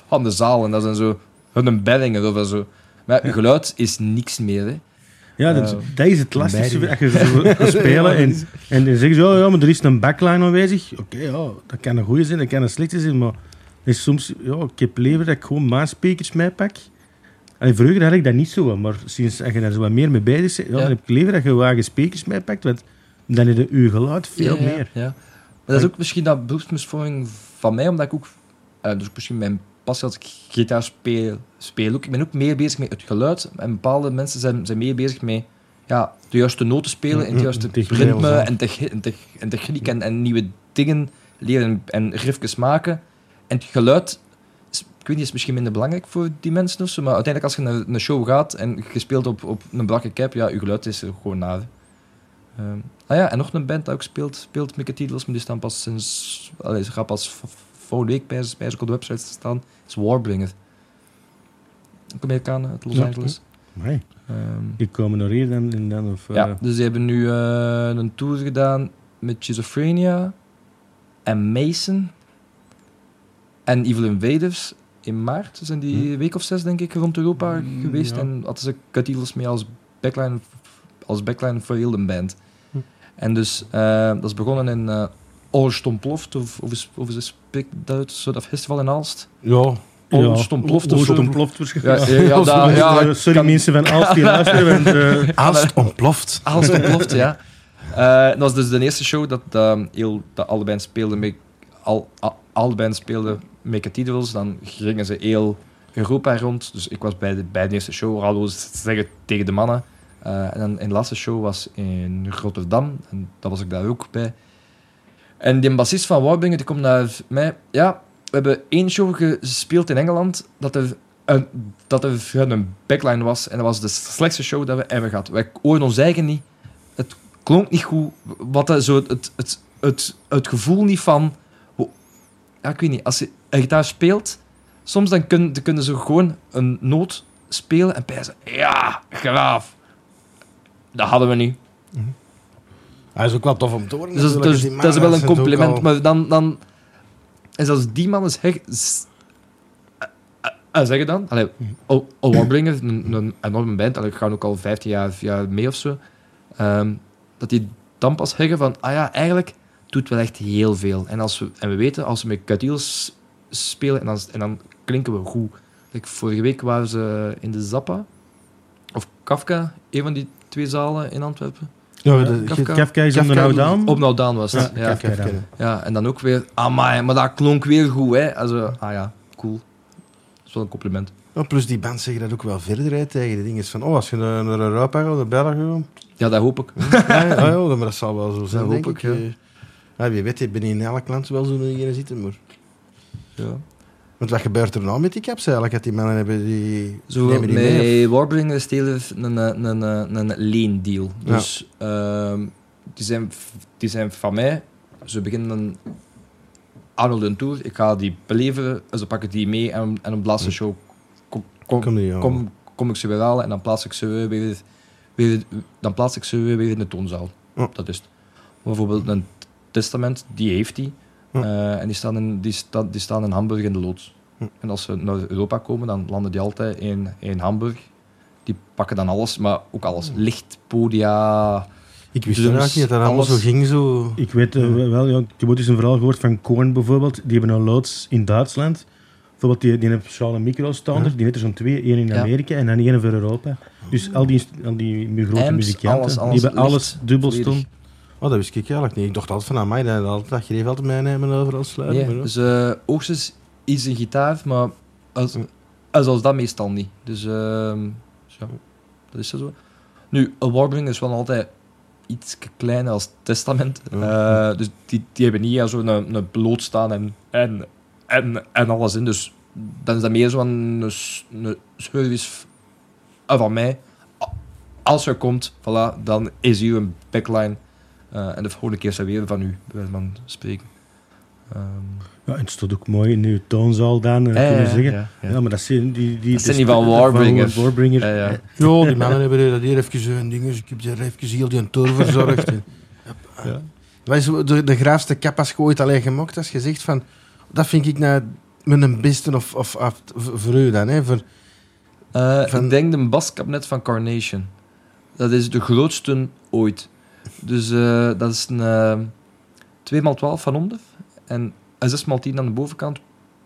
van de zaal. En dat zijn zo hun bellingen of zo. Maar geluid is niks meer. Hè. Ja, dat, is- Eh, dat is het lastigste. Als je zo spelen en, en dan zeggen ze, oh, ja, maar er is een backline aanwezig. Oké, ja, dat kan een goede zijn, dat kan een slechte zijn, maar is soms, ja, ik heb liever dat ik gewoon mijn speakers meepak. En vroeger had ik dat niet zo, maar sinds als je daar zo wat meer mee bezig bent, ja, dan heb ik liever dat je wagen speakers meepakt, want dan is je geluid veel meer. Ja. Maar dat is ook misschien dat beroepsmisvorming van mij, omdat ik ook... eh, dus misschien mijn passie als ik gitaar speel, speel ook. Ik ben ook meer bezig met het geluid. En bepaalde mensen zijn, zijn meer bezig met ja, de juiste noten spelen, en het Mm, juiste techniek ritme en, en, tech- en techniek en, en nieuwe dingen leren en riffjes maken. En het geluid, ik weet niet, is misschien minder belangrijk voor die mensen of zo, maar uiteindelijk als je naar een show gaat en je speelt op, op een blakke cap, ja, je geluid is er gewoon naar. Ehm, ah ja, en nog een band dat ook speelt, speelt met titels, maar die staan pas sinds... Allee, ze gaan pas volgende week bij, bij op de website staan. Het is Warbringer. Ook Amerikanen uit Los Ja, Angeles. Amai. Ehm, Die komen nog hier dan, en dan of... eh, ja, dus die hebben nu eh, een tour gedaan met Schizophrenia en Mason en Evil Invaders. In maart zijn die een week of zes, denk ik, rond Europa Mm, geweest. ja. En hadden ze Cutils mee als backline, als backline voor heel de band. Hm. En dus, eh, dat is begonnen in uh, Oorstomploft, of, of, is- of ze spreekt dat uit, zo dat festival in Aalst. Ja, Oorstomploft of zo. ontploft waarschijnlijk. Ja, ja, ja, daar- Sorry, ja, eh, sorry kan- mensen van Aalst die luisteren. want, eh, Aalst ontploft. Alles ontploft, ja. Eh, dat was dus de eerste show dat, eh, heel, dat alle bands speelden met... Al, al, alle bands speelden met Cathedrals. Dan gingen ze heel Europa rond. Dus ik was bij de, bij de eerste show, we zeggen tegen de mannen. Eh, en in de laatste show was in Rotterdam. En dat was ik daar ook bij. En die bassist van Warbringer die komt naar mij. Ja, we hebben één show gespeeld in Engeland dat er een, dat er een backline was. En dat was de slechtste show dat we hebben gehad. Wij hoorden ons eigen niet. Het klonk niet goed. Wat zo, het, het, het, het gevoel niet van... Ja, ik weet niet. Als je een gitaar speelt, soms dan kun, dan kunnen ze gewoon een noot spelen en pijzen. Ja, graaf. Dat hadden we niet. Hij is ook wel tof om te horen. Dus, dat is- dus, dat is wel een compliment. al- Maar dan, dan... En zelfs die man is echt... s- eh, eh, zeg je dan? Allee, O Warbringer, een, een enorme band. Allee, ik ga ook al 15 jaar, jaar mee of zo. Ehm, dat die dan pas zeggen van... Ah ja, eigenlijk doet wel echt heel veel. En, als we, en we weten, als we met Catiels spelen, en dan, en dan klinken we goed. Like, vorige week waren ze in de Zappa. Of Kafka, een van die twee zalen in Antwerpen. Ja, de- Kafka. Kafka is Kafka onder nou down. Op Nou Down was het. Ja, ja. Kafka. Kafka. Ja, en dan ook weer, amai, maar dat klonk weer goed, hè. Also, ah ja, cool. Dat is wel een compliment. Plus die band zeggen dat ook wel verder hè, tegen de dingen van, oh, als je naar, Europa gaat, naar België, Ja, dat hoop ik. ja, ja, ja, maar dat zal wel zo zijn, hoop denk ik, ik. Ja. Wie weet, je bent in elk land wel zo'n dingen zitten, maar... Ja. Want wat gebeurt er nou met die caps eigenlijk? Dat die mannen hebben die... Zo, nemen die mee? even een, een, een, een, een leendeal. Ja. Dus ehm, die, zijn, die zijn van mij. Ze beginnen Arnold een tour. Ik ga die beleveren. Ze pakken die mee en, en op de laatste Hm. show kom, kom, Kom die, ja. kom, kom ik ze weer halen en dan plaats ik ze weer, weer, dan plaats ik ze weer, weer in de toonzaal. Dat is het. Bijvoorbeeld een testament, die heeft hij. Ja. Eh, en die staan, in, die, sta, die staan in Hamburg in de loods. Hm. En als ze naar Europa komen, dan landen die altijd in, in Hamburg. Die pakken dan alles, maar ook alles. Hm. Licht, podia. Ik wist niet dat dat allemaal zo ging, zo... Ik weet eh, wel, ja, ik heb ooit eens een verhaal gehoord van Korn bijvoorbeeld. Die hebben een loods in Duitsland. Bijvoorbeeld, die, die hebben speciale micro-standers. Ja. Die heeft er zo'n twee. één in Ja. Amerika en dan één voor Europa. Dus al die, al die grote Amps, muzikanten, alles, alles die hebben licht, alles dubbel volledig. stom. Oh, dat wist ik eigenlijk niet. Ik dacht altijd van, aan mij, dat, altijd, dat je even altijd meenemen overal sluiten. Nee, maar, ja. dus hoogstens iets een gitaar, maar als, als, als dat meestal niet. Dus ehm, ja, dat is zo. Nu, een Warbringer is wel altijd iets kleiner als Testament. Ja. Eh, dus die, die hebben niet zo'n een, een bloot staan en, en, en, en alles in. Dus dan is dat meer zo'n een, een service van mij. Als er komt, voilà, dan is hier een backline. Eh, en de volgende keer zijn weer van u, bij wijze van spreken. Ehm, Ja, en het stond ook mooi in uw toonzaal dan, eh, ja, kunnen ja, zeggen. ja, ja. Ja, maar dat zijn die... die Dat zijn die van Warbringer. Warbringer. Ja, ja. Ja, die mannen hebben dat hier even zo'n ding. Dus ik heb daar even heel die tour verzorgd. En- Ja. Wat is de, de graafste cap als je ooit alleen gemokt als je zegt van... Dat vind ik nou mijn beste of, of, of voor u dan, hè. Voor, Eh, Van- Ik denk de baskabinet van Carnation. Dat is de grootste ooit. Dus eh, dat is een eh 2x12 van onder en een 6x10 aan de bovenkant.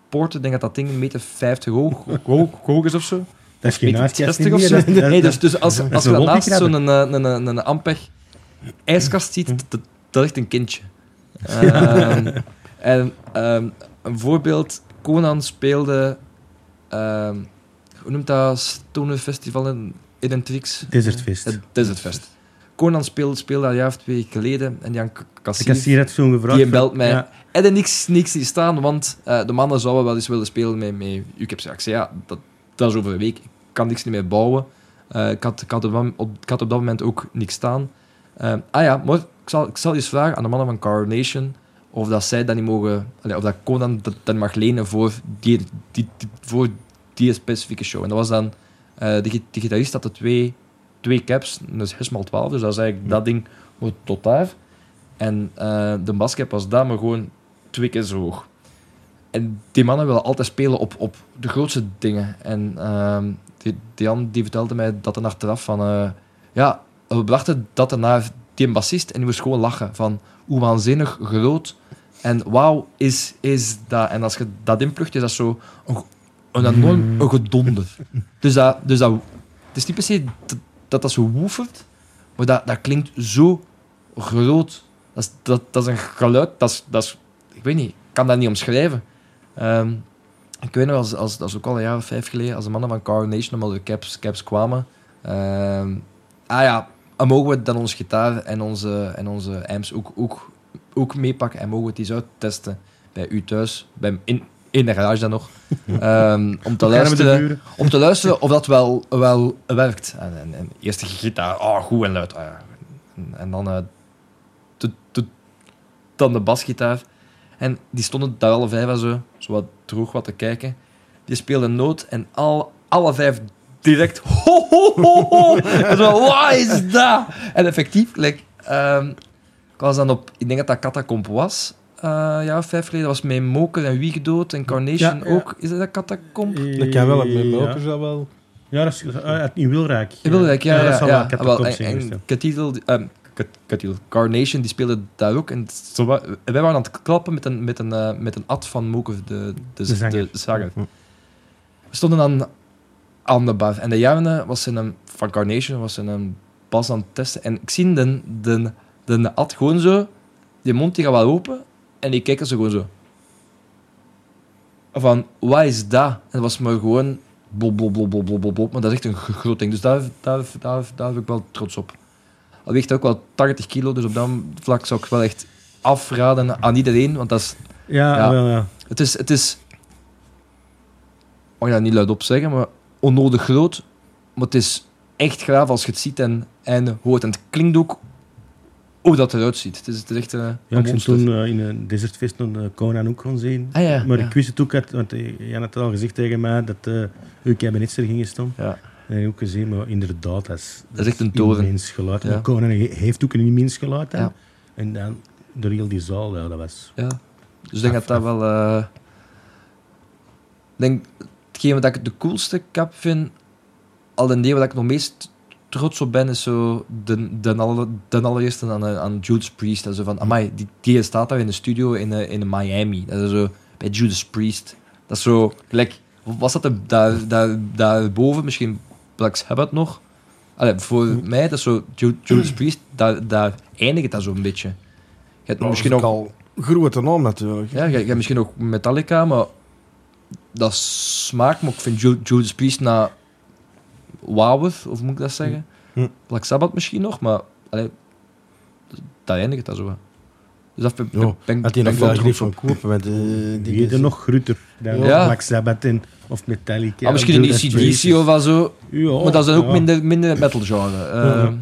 Poorten, ik denk dat dat ding 1,50 meter hoog, hoog, hoog is of zo. Dat is geen meter ijskast 60 of zo. Nee, dus, dus als, als een je naast wolkenkrabber. zo'n een, een, een, een Ampeg ijskast ziet, Hm. dat, dat ligt een kindje. Ehm, en ehm, een voorbeeld, Conan speelde, ehm, hoe noemt dat Stoner Festival in, in een Trix? Het Desert Fest. Conan speelde, speelde dat een jaar of twee geleden en Jan Kassier, had zo'n gevraagd. die belt mij. Ja. En er niks, niks zien staan, want eh, de mannen zouden wel eens willen spelen met, met Ik heb gezegd, ja, dat, dat is over een week. Ik kan niks niet meer bouwen. Eh, ik, had, ik, had op, dat- op, ik had op dat moment ook niks staan. Eh, ah ja, maar ik zal, ik zal eens vragen aan de mannen van Coronation of dat zij dat niet mogen, allee, of dat Conan dat, dat mag lenen voor die, die, die- voor die specifieke show. En dat was dan, eh de, de gitarist had de twee, twee caps, 6 x 12, dus dat is eigenlijk dat ding tot daar. En eh, de bascap was daar, maar gewoon twee keer zo hoog. En die mannen willen altijd spelen op, op de grootste dingen. En ehm, die, die Jan die vertelde mij dat er achteraf van... eh, ja, we brachten dat er naar die bassist en die moest gewoon lachen van hoe waanzinnig groot en wauw is, is dat. En als je dat inplugt, is dat zo een, een enorm gedonder. Dus, dat, dus dat, het is niet per se dat dat, zo woefert, maar dat, dat klinkt zo groot. Dat is, dat, dat is een geluid, dat is, dat is, ik weet niet, ik kan dat niet omschrijven. Ehm, ik weet nog, als, als, dat is ook al een jaar of vijf geleden, als de mannen van Coronation allemaal de caps, caps kwamen. Ehm, ah ja, en mogen we dan onze gitaar en onze, en onze amps ook, ook, ook meepakken en mogen we het eens uittesten bij u thuis, bij, in, in de garage dan nog, Ehm, om, te de luisteren, om te luisteren of dat wel, wel werkt. En, en, en eerst de gitaar, oh, goed en luid. ah ja. En, en dan, eh, to- to- dan de basgitaar. En die stonden daar alle vijf en zo, zo wat droog wat te kijken. Die speelden noot en al, alle vijf direct ho, ho, ho, ho. En zo, wat is dat? En effectief, like, ehm, ik was dan op, ik denk dat dat Catacomb was, eh een jaar of vijf geleden. Dat was met Moker en Wiegedood en Carnation Ja, ja. ook. Is dat dat Catacomb? Dat kan wel, met Ja. Melkers dat wel. Ja, dat is uh, in Wilrijk. In Wilrijk, ja. ja, dat ja, zal ja. wel en, en ja. Cathedral, ehm, Cat- Cathedral, Carnation, die speelde daar ook. En zo, wij waren aan het klappen met een, met een, eh, met een ad van Moker, de, de, De zanger. de zanger. Hm. We stonden aan, aan de bar. En de Jarne was in een, van Carnation was in een bas aan het testen. En ik zie de, de, de ad gewoon zo, die mond die gaat wel open. En die kijken ze gewoon zo. Van, wat is dat? En dat was maar gewoon blop, blop, blop, blop, blop, blop, blop. Maar dat is echt een groot ding. Dus daar, daar, daar, daar ben ik wel trots op. Al weegt ook wel 80 kilo, dus op dat vlak zou ik wel echt afraden aan iedereen. Want dat is, Ja, Ja. wel, ja. het is, het is mag je dat niet luidop zeggen, maar onnodig groot. Maar het is echt graaf als je het ziet en, en hoort. En het klinkt ook hoe dat eruit ziet. Het is, het is echt eh, Ja, ik toen eh, in een desertfest een uh, Conan ook gaan zien. Ah ja, maar ja. ik wist het ook, uit, want eh, Jan had al gezegd tegen mij dat eh uw kabinets er gingen staan. Ja. En ook gezien, maar inderdaad, dat is, Dat is echt een toren. immens geluid. Ja. Maar Conan he- heeft ook een immens geluid. hè. Ja. En dan door heel die zaal, ja, dat was... Ja. Dus ik denk dat dat wel... eh, ik denk, hetgeen wat ik de coolste cap vind, al een deel wat ik nog meest trots op ben, is zo de, de, alle, de allereerste aan, eh, aan Judas Priest. Zo van, amai, die, die staat daar in de studio in, eh, in Miami. Dat is zo, bij Judas Priest. Dat is zo, gelijk, was dat er, daar, daar, daarboven, misschien Black Sabbath nog? Allee, voor mij, dat is zo, Ju- Judas Priest, daar, daar eindigt dat zo'n beetje. Je hebt Nou, misschien ook al grote naam natuurlijk. Ja, je, je hebt misschien ook Metallica, maar dat smaakt me. Ik vind Ju- Judas Priest na wauwer, of moet ik dat zeggen? Hm. Black Sabbath misschien nog, maar allee, daar eindigt het dat zo. Dus dat ben, ik wel trots op. kopen, want eh, die Die er nog groter dan Ja. Black Sabbath en, of Metallica. Ah, misschien een. ACDC of wat zo, Ja, maar dat is dan ook ja. minder, minder metal genre. Ehm,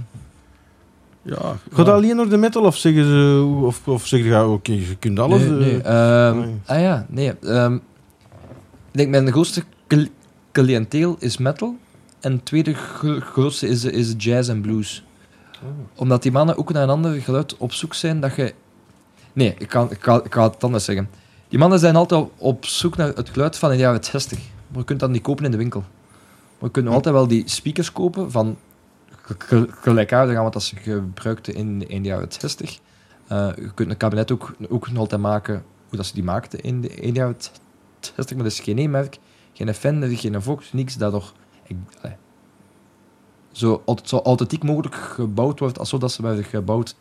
Ja, Gaat ja. dat alleen naar de metal of zeggen ze, of, of zeggen ze, oké, je kunt alles. nee, eh, nee, ehm, nee. Ah ja, nee. ehm, ik denk mijn grootste cl- cliënteel is metal. En het tweede gro- grootste is, is jazz en blues. Omdat die mannen ook naar een ander geluid op zoek zijn dat je... Nee, ik, kan, ik, ga, het anders zeggen. Die mannen zijn altijd op zoek naar het geluid van de jaren 60. Maar je kunt dat niet kopen in de winkel. Maar je kunt altijd wel die speakers kopen van ge- ge- gelijkaardig aan wat ze gebruikten in, in de jaren 60. Eh, je kunt een kabinet ook, ook nog altijd maken hoe dat ze die maakten in de, jaren 60. Maar dat is geen E-merk, geen Fender, geen Vox, niks nog ik, zo, zo authentiek mogelijk gebouwd wordt, alsof dat ze werden gebouwd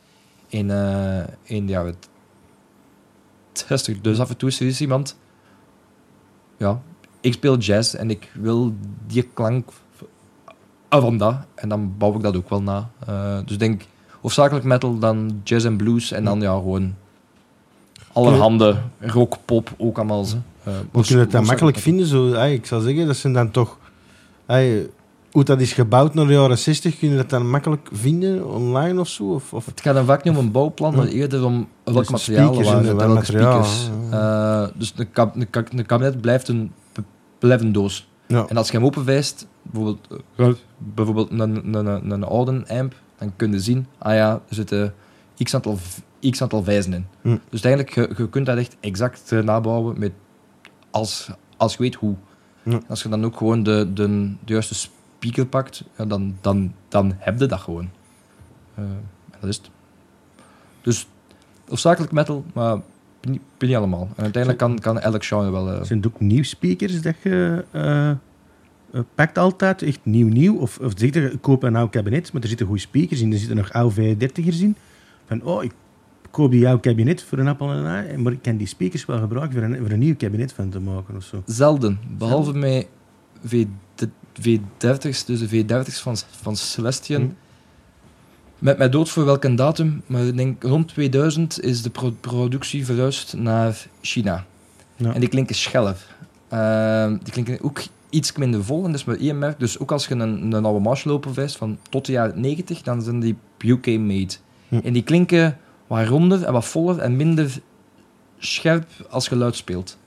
in, eh, in de jaren 60. Dus af en toe is iemand, ja, ik speel jazz en ik wil die klank van dat, en dan bouw ik dat ook wel na. Eh, dus denk, hoofdzakelijk metal, dan jazz en blues, en dan ja, gewoon allerhande rock, pop, ook allemaal. Ze. Was- kunnen het dan makkelijk vinden. Zo, ik zou zeggen, dat zijn dan toch... hoe dat is gebouwd naar de jaren 60, kun je dat dan makkelijk vinden online of zo? Of, of Het gaat dan vaak niet om een bouwplan, maar eerder om welk Dus materiaal speakers waren welke materiaal, speakers. ja. Eh, dus een, kab een, ka- een kabinet blijft een, blijft een doos. ja. En als je hem openwijst, bijvoorbeeld, eh, bijvoorbeeld een, een, een, een oude amp, dan kun je zien, ah ja, er zitten x aantal, x aantal vijzen in. Hm. Dus eigenlijk, je, je kunt dat echt exact eh, nabouwen met, als, als je weet hoe. Ja. Als je dan ook gewoon de, de, de juiste speaker pakt, ja, dan, dan, dan heb je dat gewoon. En dat is het. Dus, hoofdzakelijk metal, maar niet, niet allemaal. En uiteindelijk kan, kan elk genre wel... eh, Zijn het ook nieuw speakers dat je eh, pakt altijd? Echt nieuw nieuw? Of, of zeg je, ik koop een oud kabinet, maar er zitten goede speakers in. Er zitten nog oude 35ers in. Van, oh, ik koop die jouw kabinet voor een appel en een ei, maar ik kan die speakers wel gebruiken voor een, voor een nieuw kabinet van te maken of zo. Zelden. Behalve met V, de V30's, dus de V30's van, van Celestian. Hm. Met mijn dood voor welke datum, maar ik denk rond 2000 is de pro- productie verhuisd naar China. Ja. En die klinken scheller. Ehm, die klinken ook iets minder vol en dat is maar één merk. Dus ook als je een, een oude Marshall openwijst van tot de jaren 90, dan zijn die UK-made. Hm. En die klinken wat ronder en wat voller en minder scherp als geluid speelt.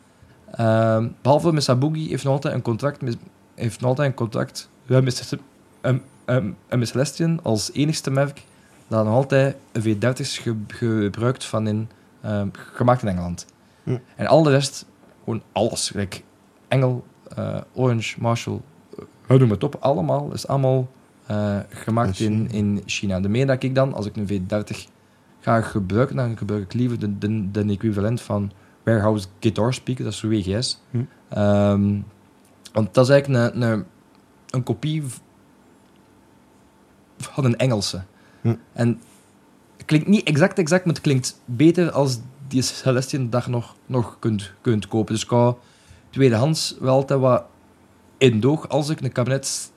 Ehm, behalve met Sabugi heeft nog altijd een contract met, heeft nog altijd een contract ja, met, um, um, met Celestion als enigste merk dat nog altijd een V30's ge- gebruikt van in, ehm, gemaakt in Engeland. Hm. En al de rest, gewoon alles. Like Engel, eh, Orange, Marshall, uh, noem het op, allemaal is allemaal eh, gemaakt In in, China. in China. De meer dat ik dan, als ik een V30 ga gebruiken, dan gebruik ik liever de, de, de equivalent van Warehouse Guitar Speaker, dat is WGS. Hm. Ehm, want dat is eigenlijk een, een, een kopie van een Engelse. Hm. En het klinkt niet exact exact, maar het klinkt beter als die Celestian dat je nog, nog kunt, kunt kopen. Dus ik hou tweedehands wel altijd wat in doog als ik een kabinet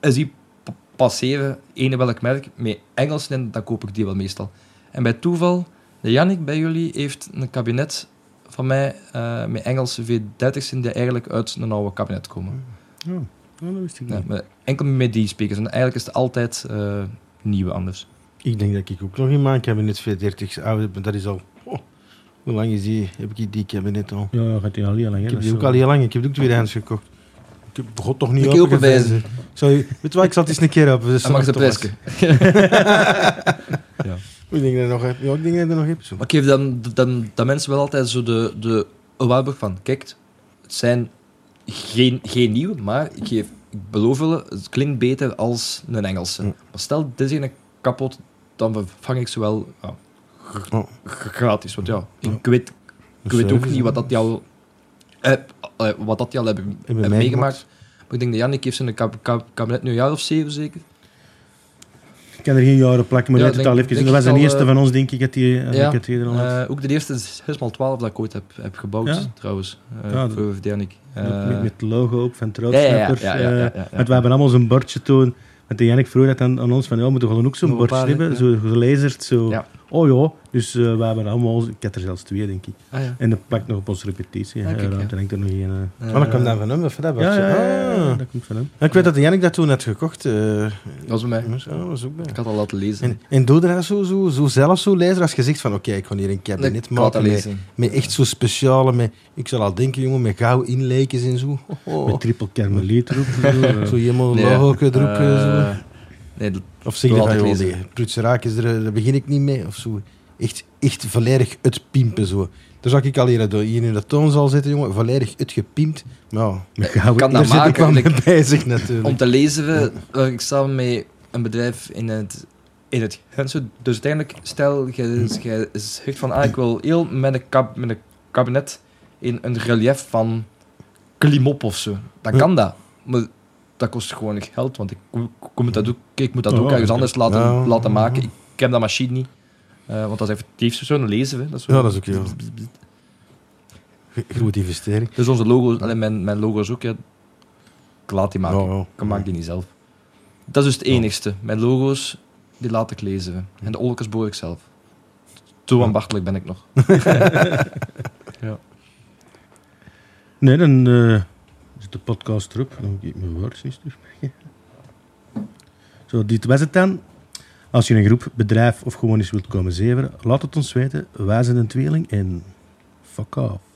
zie p- passeren, ene welk merk, met Engels in, dan koop ik die wel meestal. En bij toeval, de Jannik bij jullie heeft een kabinet van mij eh, met Engelse V30's in die eigenlijk uit een oude kabinet komen. Oh, oh, dat wist ik Ja, niet. maar enkel met die speakers. En eigenlijk is het altijd eh, nieuwe anders. Ik denk dat ik ook nog in mijn kabinet V30 oud heb, maar dat is al... oh, hoe lang is die? Heb ik die kabinet al? Ja, gaat die al heel lang. hè, Ik heb die ook zo. al heel lang. Ik heb die ook tweedehands gekocht. Ik heb god toch niet openwijzen. Zou je, weet je wat, ik zal het eens een keer op. Dus mag ze presken. Ik denk dat je nog. Ja, ik denk dat je nog hebt. Zo. Maar ik geef dan, dan, dan mensen wel altijd zo de, de waarborg van, kijk, het zijn geen, geen nieuwe, maar ik, geef, ik beloof wel, het klinkt beter als een Engelse. Maar stel, dit is een kapot, dan vervang ik ze wel ja, gratis. Want ja, ik weet, ik weet ook niet wat dat al, eh, eh, wat dat al hebben, Hebben meegemaakt. Maar ik denk dat Jannik heeft zijn kab- kab- kabinet nu een jaar of zeven zeker. Ik kan er geen jaren plakken, maar Ja, ja, totaal denk- even. Dat was de al, eerste eh, van ons, denk ik, dat die, ja, het eerder al had. Eh, ook de eerste 6x12 dat ik ooit heb, heb gebouwd, Ja? trouwens. eh, Ja, voor. Met- Eh, met, het logo ook van ja, ja, ja, Trouwsnapper. ja, ja, ja, ja, ja. Want we hebben allemaal zo'n bordje toon. Want de Jannik vroeg dat aan, aan ons van, ja, we moeten gewoon ook zo'n bordje hebben. Zo gelezerd, zo. Oh ja, dus eh, we hebben allemaal, ik heb er zelfs twee, denk ik. Ah, ja. En dat plakt nog op onze repetitie. Ah, kijk, ja. Dan hangt er nog een... eh, Oh, dat kwam dan van hem, of dat ja, bordje? ja, ja, ja, Ah. dat komt van hem. Ja, Ik weet dat Jannik dat toen had gekocht. eh Dat was bij mij. was ook bij. Ik had al laten lezen. En, en doe dat zo, zo, zo zelf zo lezen als je zegt van oké, ik ga hier een kabinet maken met, lezen. met echt zo speciale, met, ik zal al denken jongen, met gouden inleekjes en zo. Oh, Met triple karmeliet erop. zo. Zo helemaal Nee, logo erop. zo. nee, dat- Of zeg je van, altijd joh, lezen. die prutseraak is er, daar begin ik niet mee. Of zo. Echt, echt volledig uitpimpen zo. Daar zou ik al hier, hier in de toonzaal zitten, jongen. Volledig uitgepimpt. Maar ja, Met ik kan daar dat ik maken. bezig natuurlijk. om te lezen werk ik samen met een bedrijf in het, in het Gentse. Dus uiteindelijk, stel je, je zegt van ah, ik wil heel met een, kab, met een kabinet in een relief van klimop of zo. Dan kan dat. Maar dat kost gewoon geld, want ik, moet dat ook, ik moet dat Oh, ook ergens anders laten, Ja. laten maken. Ik heb dat machine niet. Eh, want dat is effectief zo'n lezen. Hè. Dat is zo- Ja, dat is ook, ja. Grote investering. Dus onze logo's, alleen mijn, mijn logo's ook, ja, ik laat die maken. Ja, ja. Ik maak die niet zelf. Dat is dus het enigste. Mijn logo's, die laat ik lezen. En de olkes boor ik zelf. Zo ambachtelijk ben ik nog. Nee, dan eh, zit de podcast erop. Dan moet ik mijn woordjes niet terug. Zo, dit was het dan. Als je een groep, bedrijf of gewoon eens wilt komen zeveren, laat het ons weten. Wij zijn een tweeling en fuck off.